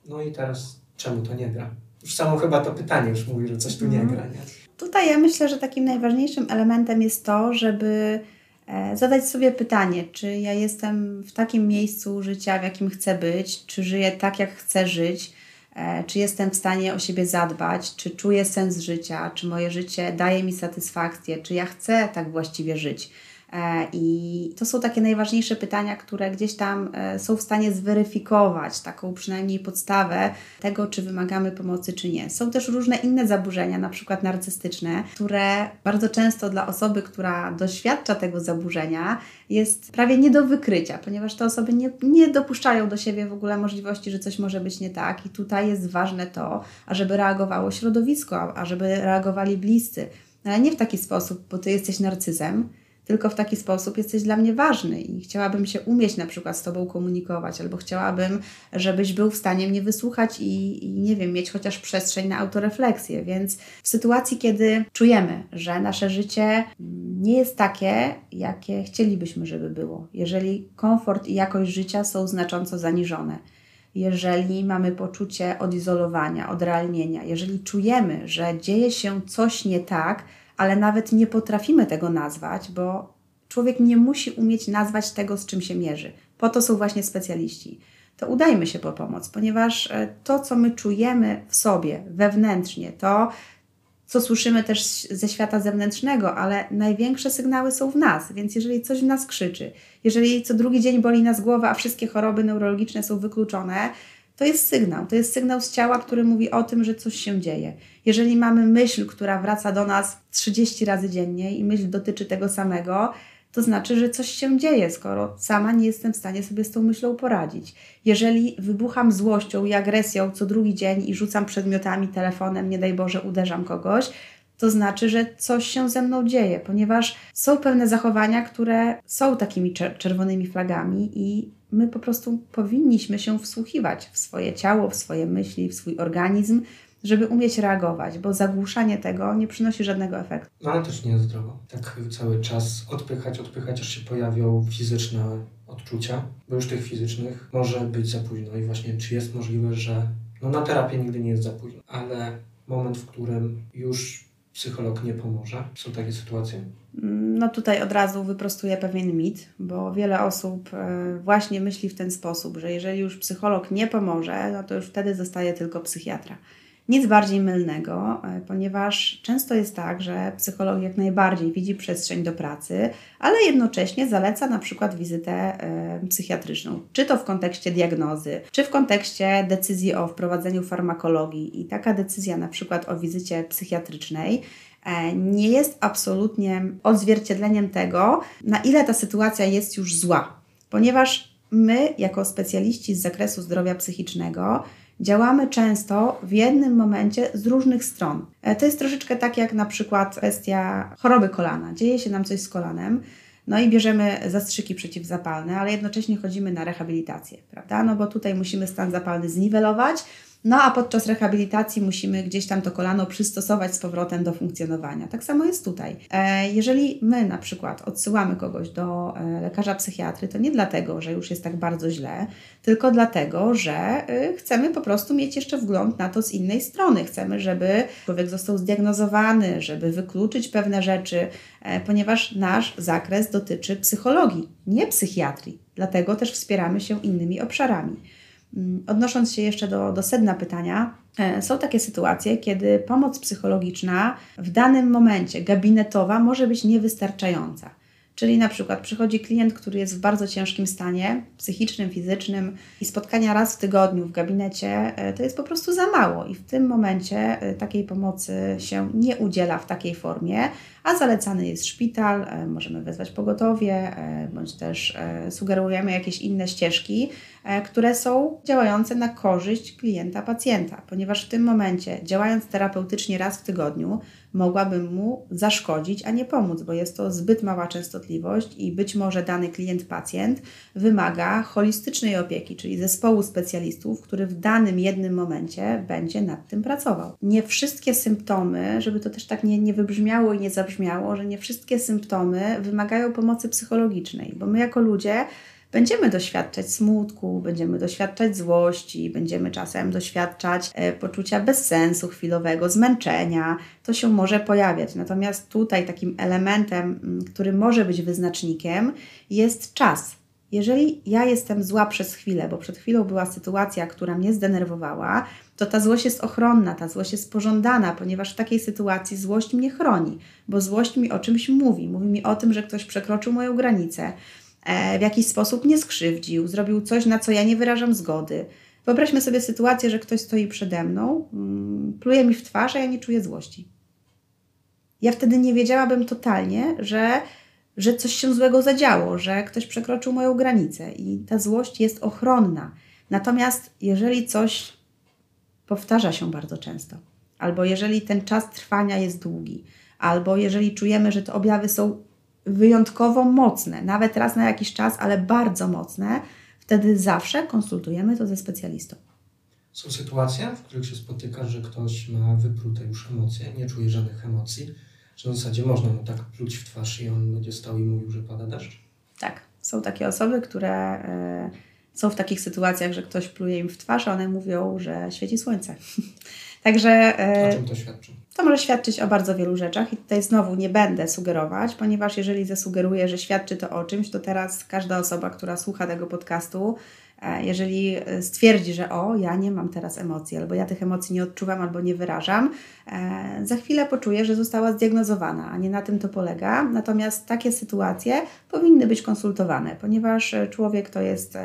No i teraz czemu to nie gra? Już samo chyba to pytanie już mówi, że coś tu nie mhm. gra. Nie? Tutaj ja myślę, że takim najważniejszym elementem jest to, żeby E, zadać sobie pytanie, czy ja jestem w takim miejscu życia, w jakim chcę być, czy żyję tak, jak chcę żyć, e, czy jestem w stanie o siebie zadbać, czy czuję sens życia, czy moje życie daje mi satysfakcję, czy ja chcę tak właściwie żyć. E, I to są takie najważniejsze pytania, które gdzieś tam e, są w stanie zweryfikować taką przynajmniej podstawę tego, czy wymagamy pomocy, czy nie. Są też różne inne zaburzenia, na przykład narcystyczne, które bardzo często dla osoby, która doświadcza tego zaburzenia, jest prawie nie do wykrycia, ponieważ te osoby nie, nie dopuszczają do siebie w ogóle możliwości, że coś może być nie tak. I tutaj jest ważne to, ażeby reagowało środowisko, ażeby reagowali bliscy. Ale nie w taki sposób, bo ty jesteś narcyzem, tylko w taki sposób jesteś dla mnie ważny i chciałabym się umieć na przykład z Tobą komunikować, albo chciałabym, żebyś był w stanie mnie wysłuchać i, i nie wiem, mieć chociaż przestrzeń na autorefleksję. Więc w sytuacji, kiedy czujemy, że nasze życie nie jest takie, jakie chcielibyśmy, żeby było, jeżeli komfort i jakość życia są znacząco zaniżone, jeżeli mamy poczucie odizolowania, odrealnienia, jeżeli czujemy, że dzieje się coś nie tak, ale nawet nie potrafimy tego nazwać, bo człowiek nie musi umieć nazwać tego, z czym się mierzy. Po to są właśnie specjaliści. To udajmy się po pomoc, ponieważ e, to, co my czujemy w sobie wewnętrznie, to, co słyszymy też ze świata zewnętrznego, ale największe sygnały są w nas, więc jeżeli coś w nas krzyczy, jeżeli co drugi dzień boli nas głowa, a wszystkie choroby neurologiczne są wykluczone, to jest sygnał. To jest sygnał z ciała, który mówi o tym, że coś się dzieje. Jeżeli mamy myśl, która wraca do nas 30 razy dziennie i myśl dotyczy tego samego, to znaczy, że coś się dzieje, skoro sama nie jestem w stanie sobie z tą myślą poradzić. Jeżeli wybucham złością i agresją co drugi dzień i rzucam przedmiotami, telefonem, nie daj Boże, uderzam kogoś, to znaczy, że coś się ze mną dzieje, ponieważ są pewne zachowania, które są takimi czerwonymi flagami i my po prostu powinniśmy się wsłuchiwać w swoje ciało, w swoje myśli, w swój organizm, żeby umieć reagować, bo zagłuszanie tego nie przynosi żadnego efektu. No ale też nie jest zdrowo. Tak cały czas odpychać, odpychać, aż się pojawią fizyczne odczucia, bo już tych fizycznych może być za późno i właśnie czy jest możliwe, że no na terapię nigdy nie jest za późno, ale moment, w którym już psycholog nie pomoże? Są takie sytuacje? No tutaj od razu wyprostuję pewien mit, bo wiele osób e, właśnie myśli w ten sposób, że jeżeli już psycholog nie pomoże, no to już wtedy zostaje tylko psychiatra. Nic bardziej mylnego, e, ponieważ często jest tak, że psycholog jak najbardziej widzi przestrzeń do pracy, ale jednocześnie zaleca na przykład wizytę e, psychiatryczną, czy to w kontekście diagnozy, czy w kontekście decyzji o wprowadzeniu farmakologii. I taka decyzja na przykład o wizycie psychiatrycznej e, nie jest absolutnie odzwierciedleniem tego, na ile ta sytuacja jest już zła, ponieważ my, jako specjaliści z zakresu zdrowia psychicznego, działamy często w jednym momencie z różnych stron. E, to jest troszeczkę tak jak na przykład kwestia choroby kolana. Dzieje się nam coś z kolanem, no i bierzemy zastrzyki przeciwzapalne, ale jednocześnie chodzimy na rehabilitację, prawda? No bo tutaj musimy stan zapalny zniwelować, No a podczas rehabilitacji musimy gdzieś tam to kolano przystosować z powrotem do funkcjonowania. Tak samo jest tutaj. E, jeżeli my na przykład odsyłamy kogoś do e, lekarza psychiatry, to nie dlatego, że już jest tak bardzo źle, tylko dlatego, że e, chcemy po prostu mieć jeszcze wgląd na to z innej strony. Chcemy, żeby człowiek został zdiagnozowany, żeby wykluczyć pewne rzeczy, ponieważ nasz zakres dotyczy psychologii, nie psychiatrii. Dlatego też wspieramy się innymi obszarami. Mm, odnosząc się jeszcze do, do sedna pytania, e, są takie sytuacje, kiedy pomoc psychologiczna w danym momencie gabinetowa może być niewystarczająca. Czyli na przykład przychodzi klient, który jest w bardzo ciężkim stanie psychicznym, fizycznym i spotkania raz w tygodniu w gabinecie e, to jest po prostu za mało i w tym momencie e, takiej pomocy się nie udziela w takiej formie, a zalecany jest szpital, możemy wezwać pogotowie, bądź też sugerujemy jakieś inne ścieżki, które są działające na korzyść klienta, pacjenta, ponieważ w tym momencie, działając terapeutycznie raz w tygodniu, mogłabym mu zaszkodzić, a nie pomóc, bo jest to zbyt mała częstotliwość i być może dany klient-pacjent wymaga holistycznej opieki, czyli zespołu specjalistów, który w danym jednym momencie będzie nad tym pracował. Nie wszystkie symptomy, żeby to też tak nie, nie wybrzmiało i nie zabrzmiało, że nie wszystkie symptomy wymagają pomocy psychologicznej, bo my jako ludzie będziemy doświadczać smutku, będziemy doświadczać złości, będziemy czasem doświadczać e, poczucia bezsensu chwilowego, zmęczenia. To się może pojawiać. Natomiast tutaj takim elementem, mm, który może być wyznacznikiem, jest czas. Jeżeli ja jestem zła przez chwilę, bo przed chwilą była sytuacja, która mnie zdenerwowała, to ta złość jest ochronna, ta złość jest pożądana, ponieważ w takiej sytuacji złość mnie chroni, bo złość mi o czymś mówi. Mówi mi o tym, że ktoś przekroczył moją granicę, w jakiś sposób nie skrzywdził, zrobił coś, na co ja nie wyrażam zgody. Wyobraźmy sobie sytuację, że ktoś stoi przede mną, mm, pluje mi w twarz, a ja nie czuję złości. Ja wtedy nie wiedziałabym totalnie, że, że coś się złego zadziało, że ktoś przekroczył moją granicę i ta złość jest ochronna. Natomiast jeżeli coś powtarza się bardzo często, albo jeżeli ten czas trwania jest długi, albo jeżeli czujemy, że te objawy są wyjątkowo mocne, nawet raz na jakiś czas, ale bardzo mocne, wtedy zawsze konsultujemy to ze specjalistą. Są sytuacje, w których się spotyka, że ktoś ma wyprute już emocje, nie czuje żadnych emocji, że w zasadzie można mu tak pluć w twarz i on będzie stał i mówił, że pada deszcz? Tak, są takie osoby, które y, są w takich sytuacjach, że ktoś pluje im w twarz, a one mówią, że świeci słońce. Także. Y, o czym to świadczy? To może świadczyć o bardzo wielu rzeczach i tutaj znowu nie będę sugerować, ponieważ jeżeli zasugeruję, że świadczy to o czymś, to teraz każda osoba, która słucha tego podcastu, E, jeżeli e, stwierdzi, że o, ja nie mam teraz emocji, albo ja tych emocji nie odczuwam, albo nie wyrażam, e, za chwilę poczuje, że została zdiagnozowana, a nie na tym to polega. Natomiast takie sytuacje powinny być konsultowane, ponieważ człowiek to jest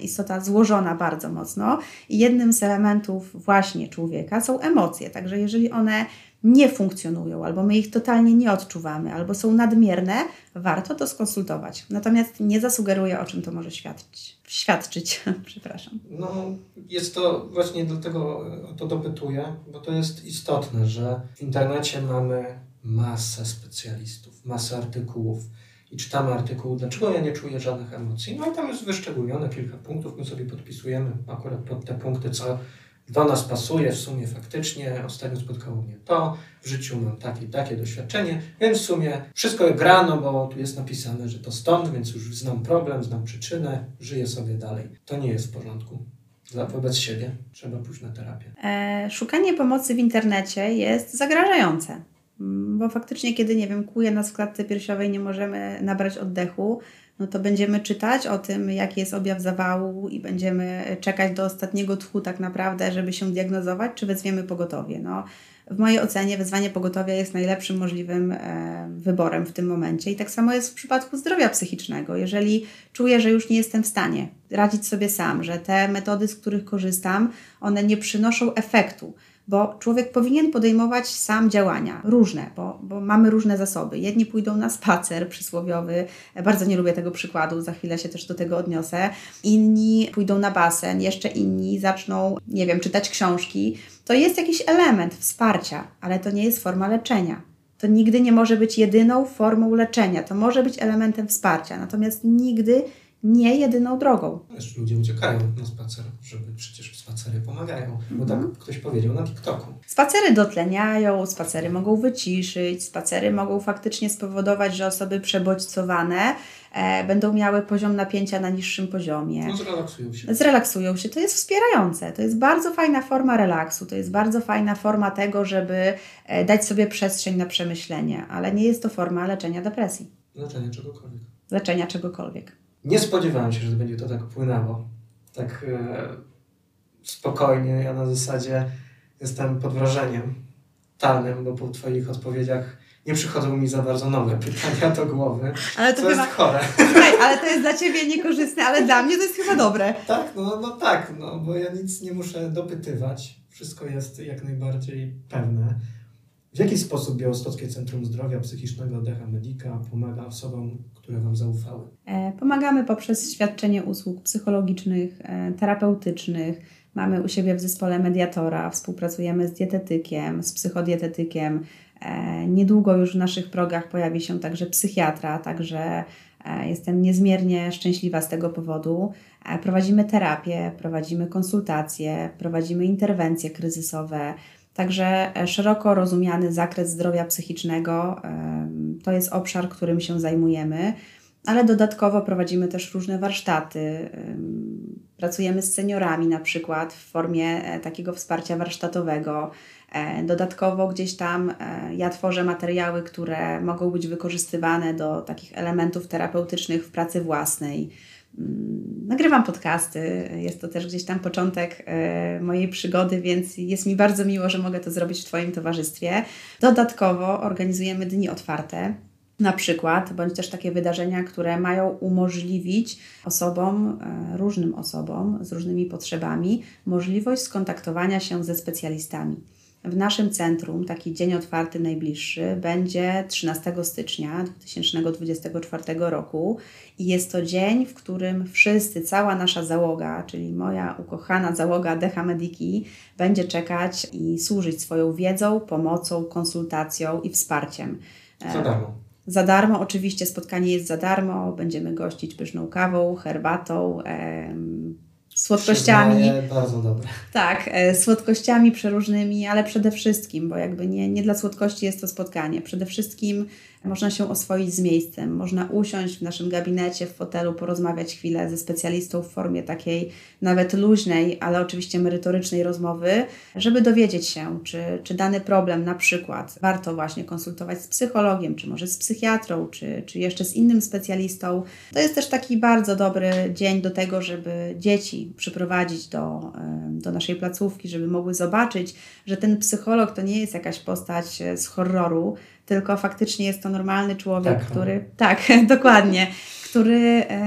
istota złożona bardzo mocno i jednym z elementów właśnie człowieka są emocje. Także jeżeli one nie funkcjonują, albo my ich totalnie nie odczuwamy, albo są nadmierne, warto to skonsultować. Natomiast nie zasugeruję, o czym to może świadczyć. świadczyć. Przepraszam. No, jest to właśnie dlatego o to dopytuję, bo to jest istotne, że w internecie mamy masę specjalistów, masę artykułów i czytamy artykuł, dlaczego ja nie czuję żadnych emocji. No i tam jest wyszczególnione kilka punktów, my sobie podpisujemy akurat pod te punkty, co do nas pasuje w sumie faktycznie, ostatnio spotkało mnie to, w życiu mam takie takie doświadczenie, więc w sumie wszystko grano, bo tu jest napisane, że to stąd, więc już znam problem, znam przyczynę, żyję sobie dalej. To nie jest w porządku. Wobec siebie trzeba pójść na terapię. E, szukanie pomocy w internecie jest zagrażające, bo faktycznie, kiedy, nie wiem, kłuje nas w klatce piersiowej, nie możemy nabrać oddechu, no to będziemy czytać o tym, jaki jest objaw zawału i będziemy czekać do ostatniego tchu tak naprawdę, żeby się diagnozować, czy wezwiemy pogotowie. No, w mojej ocenie wezwanie pogotowia jest najlepszym możliwym e, wyborem w tym momencie. I tak samo jest w przypadku zdrowia psychicznego. Jeżeli czuję, że już nie jestem w stanie radzić sobie sam, że te metody, z których korzystam, one nie przynoszą efektu, bo człowiek powinien podejmować sam działania, różne, bo, bo mamy różne zasoby. Jedni pójdą na spacer przysłowiowy, bardzo nie lubię tego przykładu, za chwilę się też do tego odniosę. Inni pójdą na basen, jeszcze inni zaczną, nie wiem, czytać książki. To jest jakiś element wsparcia, ale to nie jest forma leczenia. To nigdy nie może być jedyną formą leczenia. To może być elementem wsparcia, natomiast nigdy nie jedyną drogą. Ludzie uciekają na spacer, żeby przecież spacery pomagają, bo tak Mhm. ktoś powiedział na TikToku. Spacery dotleniają, spacery mogą wyciszyć, spacery mogą faktycznie spowodować, że osoby przebodźcowane e, będą miały poziom napięcia na niższym poziomie. No zrelaksują się. Zrelaksują się. To jest wspierające. To jest bardzo fajna forma relaksu. To jest bardzo fajna forma tego, żeby e, dać sobie przestrzeń na przemyślenie, ale nie jest to forma leczenia depresji, Leczenie czegokolwiek. leczenia czegokolwiek. Nie spodziewałem się, że będzie to tak płynęło. Tak e, spokojnie. Ja na zasadzie jestem pod wrażeniem talnym, bo po Twoich odpowiedziach nie przychodzą mi za bardzo nowe pytania do głowy. Ale to jest chyba, chore. słuchaj, ale to jest dla Ciebie niekorzystne, ale dla mnie to jest chyba dobre. Tak, no, no tak, no, bo ja nic nie muszę dopytywać. Wszystko jest jak najbardziej pewne. W jaki sposób Białostockie Centrum Zdrowia Psychicznego Decha Medica pomaga osobom, które Wam zaufały? E, Pomagamy poprzez świadczenie usług psychologicznych, e, terapeutycznych. Mamy u siebie w zespole mediatora, współpracujemy z dietetykiem, z psychodietetykiem. E, Niedługo już w naszych progach pojawi się także psychiatra, także jestem niezmiernie szczęśliwa z tego powodu. Prowadzimy terapię, prowadzimy konsultacje, prowadzimy interwencje kryzysowe. Także e, szeroko rozumiany zakres zdrowia psychicznego em, to jest obszar, którym się zajmujemy ale dodatkowo prowadzimy też różne warsztaty. Pracujemy z seniorami na przykład w formie e, takiego wsparcia warsztatowego. E, Dodatkowo gdzieś tam e, ja tworzę materiały, które mogą być wykorzystywane do takich elementów terapeutycznych w pracy własnej. Mm, Nagrywam podcasty, jest to też gdzieś tam początek e, mojej przygody, więc jest mi bardzo miło, że mogę to zrobić w Twoim towarzystwie. Dodatkowo organizujemy dni otwarte, na przykład, bądź też takie wydarzenia, które mają umożliwić osobom, e, różnym osobom z różnymi potrzebami, możliwość skontaktowania się ze specjalistami. W naszym centrum taki dzień otwarty najbliższy będzie 13 stycznia 2024 roku i jest to dzień, w którym wszyscy, cała nasza załoga, czyli moja ukochana załoga Decha Mediki, będzie czekać i służyć swoją wiedzą, pomocą, konsultacją i wsparciem. E, Za darmo. za darmo, oczywiście spotkanie jest za darmo, będziemy gościć pyszną kawą, herbatą, em, słodkościami. Bardzo dobre. Tak, e, słodkościami przeróżnymi, ale przede wszystkim, bo jakby nie, nie dla słodkości jest to spotkanie. Przede wszystkim można się oswoić z miejscem, można usiąść w naszym gabinecie, w fotelu, porozmawiać chwilę ze specjalistą w formie takiej nawet luźnej, ale oczywiście merytorycznej rozmowy, żeby dowiedzieć się, czy, czy dany problem na przykład warto właśnie konsultować z psychologiem, czy może z psychiatrą, czy, czy jeszcze z innym specjalistą. To jest też taki bardzo dobry dzień do tego, żeby dzieci przyprowadzić do, do naszej placówki, żeby mogły zobaczyć, że ten psycholog to nie jest jakaś postać e, z horroru, tylko faktycznie jest to normalny człowiek, Tak, który. Tak, dokładnie, który e,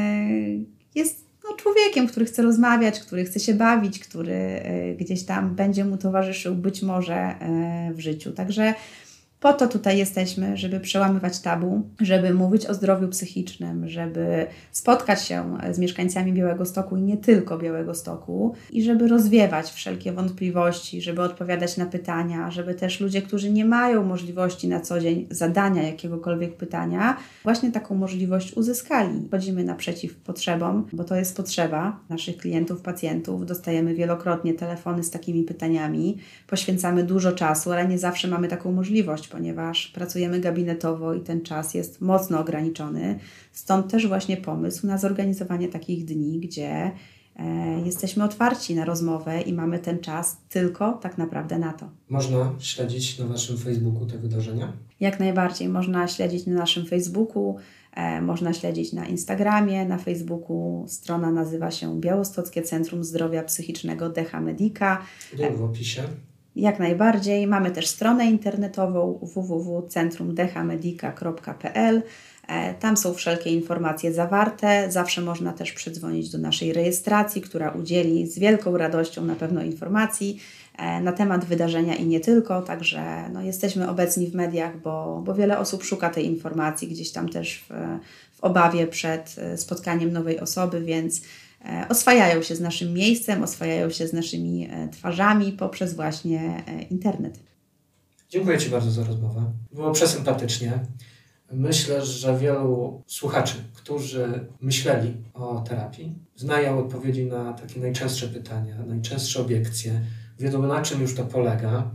jest no, człowiekiem, który chce rozmawiać, który chce się bawić, który e, gdzieś tam będzie mu towarzyszył być może e, w życiu. Także po to tutaj jesteśmy, żeby przełamywać tabu, żeby mówić o zdrowiu psychicznym, żeby spotkać się z mieszkańcami Białego Stoku i nie tylko Białego Stoku, i żeby rozwiewać wszelkie wątpliwości, żeby odpowiadać na pytania, żeby też ludzie, którzy nie mają możliwości na co dzień zadania jakiegokolwiek pytania, właśnie taką możliwość uzyskali. Chodzimy naprzeciw potrzebom, bo to jest potrzeba naszych klientów, pacjentów. Dostajemy wielokrotnie telefony z takimi pytaniami, poświęcamy dużo czasu, ale nie zawsze mamy taką możliwość, ponieważ pracujemy gabinetowo i ten czas jest mocno ograniczony. Stąd też właśnie pomysł na zorganizowanie takich dni, gdzie e, jesteśmy otwarci na rozmowę i mamy ten czas tylko tak naprawdę na to. Można śledzić na Waszym Facebooku te wydarzenia? Jak najbardziej można śledzić na naszym Facebooku, e, można śledzić na Instagramie, na Facebooku. Strona nazywa się Białostockie Centrum Zdrowia Psychicznego Decha Medica. Link w opisie. Jak najbardziej. Mamy też stronę internetową www.centrumdechamedica.pl. E, Tam są wszelkie informacje zawarte. Zawsze można też przydzwonić do naszej rejestracji, która udzieli z wielką radością na pewno informacji e, na temat wydarzenia i nie tylko. Także no, jesteśmy obecni w mediach, bo, bo wiele osób szuka tej informacji gdzieś tam też w, w obawie przed e, spotkaniem nowej osoby, więc oswajają się z naszym miejscem, oswajają się z naszymi e, twarzami poprzez właśnie e, internet. Dziękuję Ci bardzo za rozmowę. Było przesympatycznie. Myślę, że wielu słuchaczy, którzy myśleli o terapii, znają odpowiedzi na takie najczęstsze pytania, najczęstsze obiekcje, wiedzą na czym już to polega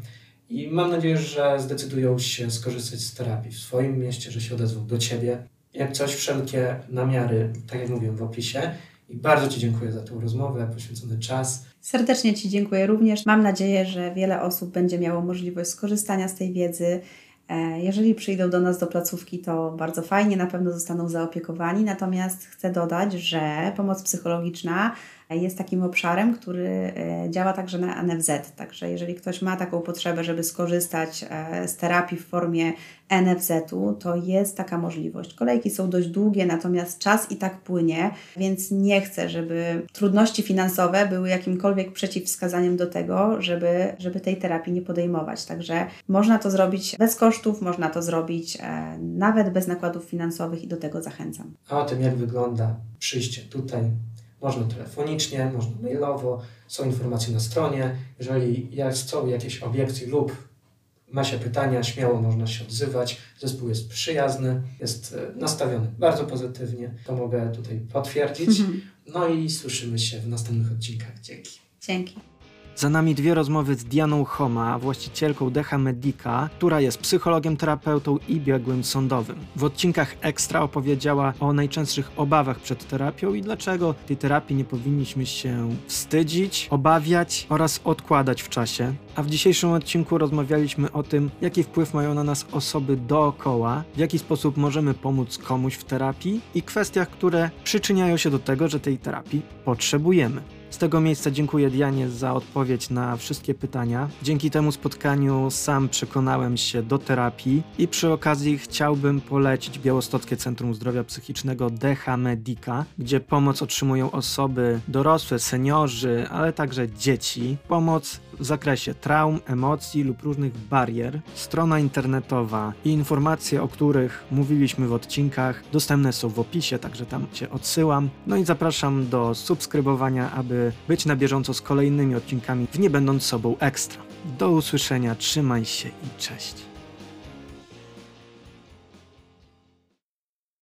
i mam nadzieję, że zdecydują się skorzystać z terapii w swoim mieście, że się odezwą do Ciebie. Jak coś, wszelkie namiary, tak jak mówiłem w opisie. I bardzo Ci dziękuję za tę rozmowę, poświęcony czas. Serdecznie Ci dziękuję również. Mam nadzieję, że wiele osób będzie miało możliwość skorzystania z tej wiedzy. E, jeżeli przyjdą do nas do placówki, to bardzo fajnie, na pewno zostaną zaopiekowani. Natomiast chcę dodać, że pomoc psychologiczna jest takim obszarem, który e, działa także na NFZ. Także jeżeli ktoś ma taką potrzebę, żeby skorzystać e, z terapii w formie NFZ-u, to jest taka możliwość. Kolejki są dość długie, natomiast czas i tak płynie, więc nie chcę, żeby trudności finansowe były jakimkolwiek przeciwwskazaniem do tego, żeby, żeby tej terapii nie podejmować. Także można to zrobić bez kosztów, można to zrobić e, nawet bez nakładów finansowych i do tego zachęcam. A o tym, jak wygląda przyjście tutaj można telefonicznie, można mailowo, są informacje na stronie. Jeżeli są jakieś obiekcje lub ma się pytania, śmiało można się odzywać. Zespół jest przyjazny, jest e, nastawiony bardzo pozytywnie. To mogę tutaj potwierdzić. Mhm. No i słyszymy się w następnych odcinkach. Dzięki. Dzięki. Za nami dwie rozmowy z Dianą Homa, właścicielką Decha Medica, która jest psychologiem, terapeutą i biegłym sądowym. W odcinkach Ekstra opowiedziała o najczęstszych obawach przed terapią i dlaczego tej terapii nie powinniśmy się wstydzić, obawiać oraz odkładać w czasie. A w dzisiejszym odcinku rozmawialiśmy o tym, jaki wpływ mają na nas osoby dookoła, w jaki sposób możemy pomóc komuś w terapii i kwestiach, które przyczyniają się do tego, że tej terapii potrzebujemy. Z tego miejsca dziękuję Dianie za odpowiedź na wszystkie pytania. Dzięki temu spotkaniu sam przekonałem się do terapii i przy okazji chciałbym polecić Białostockie Centrum Zdrowia Psychicznego DH Medica, gdzie pomoc otrzymują osoby dorosłe, seniorzy, ale także dzieci. Pomoc w zakresie traum, emocji lub różnych barier. Strona internetowa i informacje, o których mówiliśmy w odcinkach, dostępne są w opisie, także tam Cię odsyłam. No i zapraszam do subskrybowania, być na bieżąco z kolejnymi odcinkami w Nie Będąc Sobą Ekstra. Do usłyszenia, trzymaj się i cześć.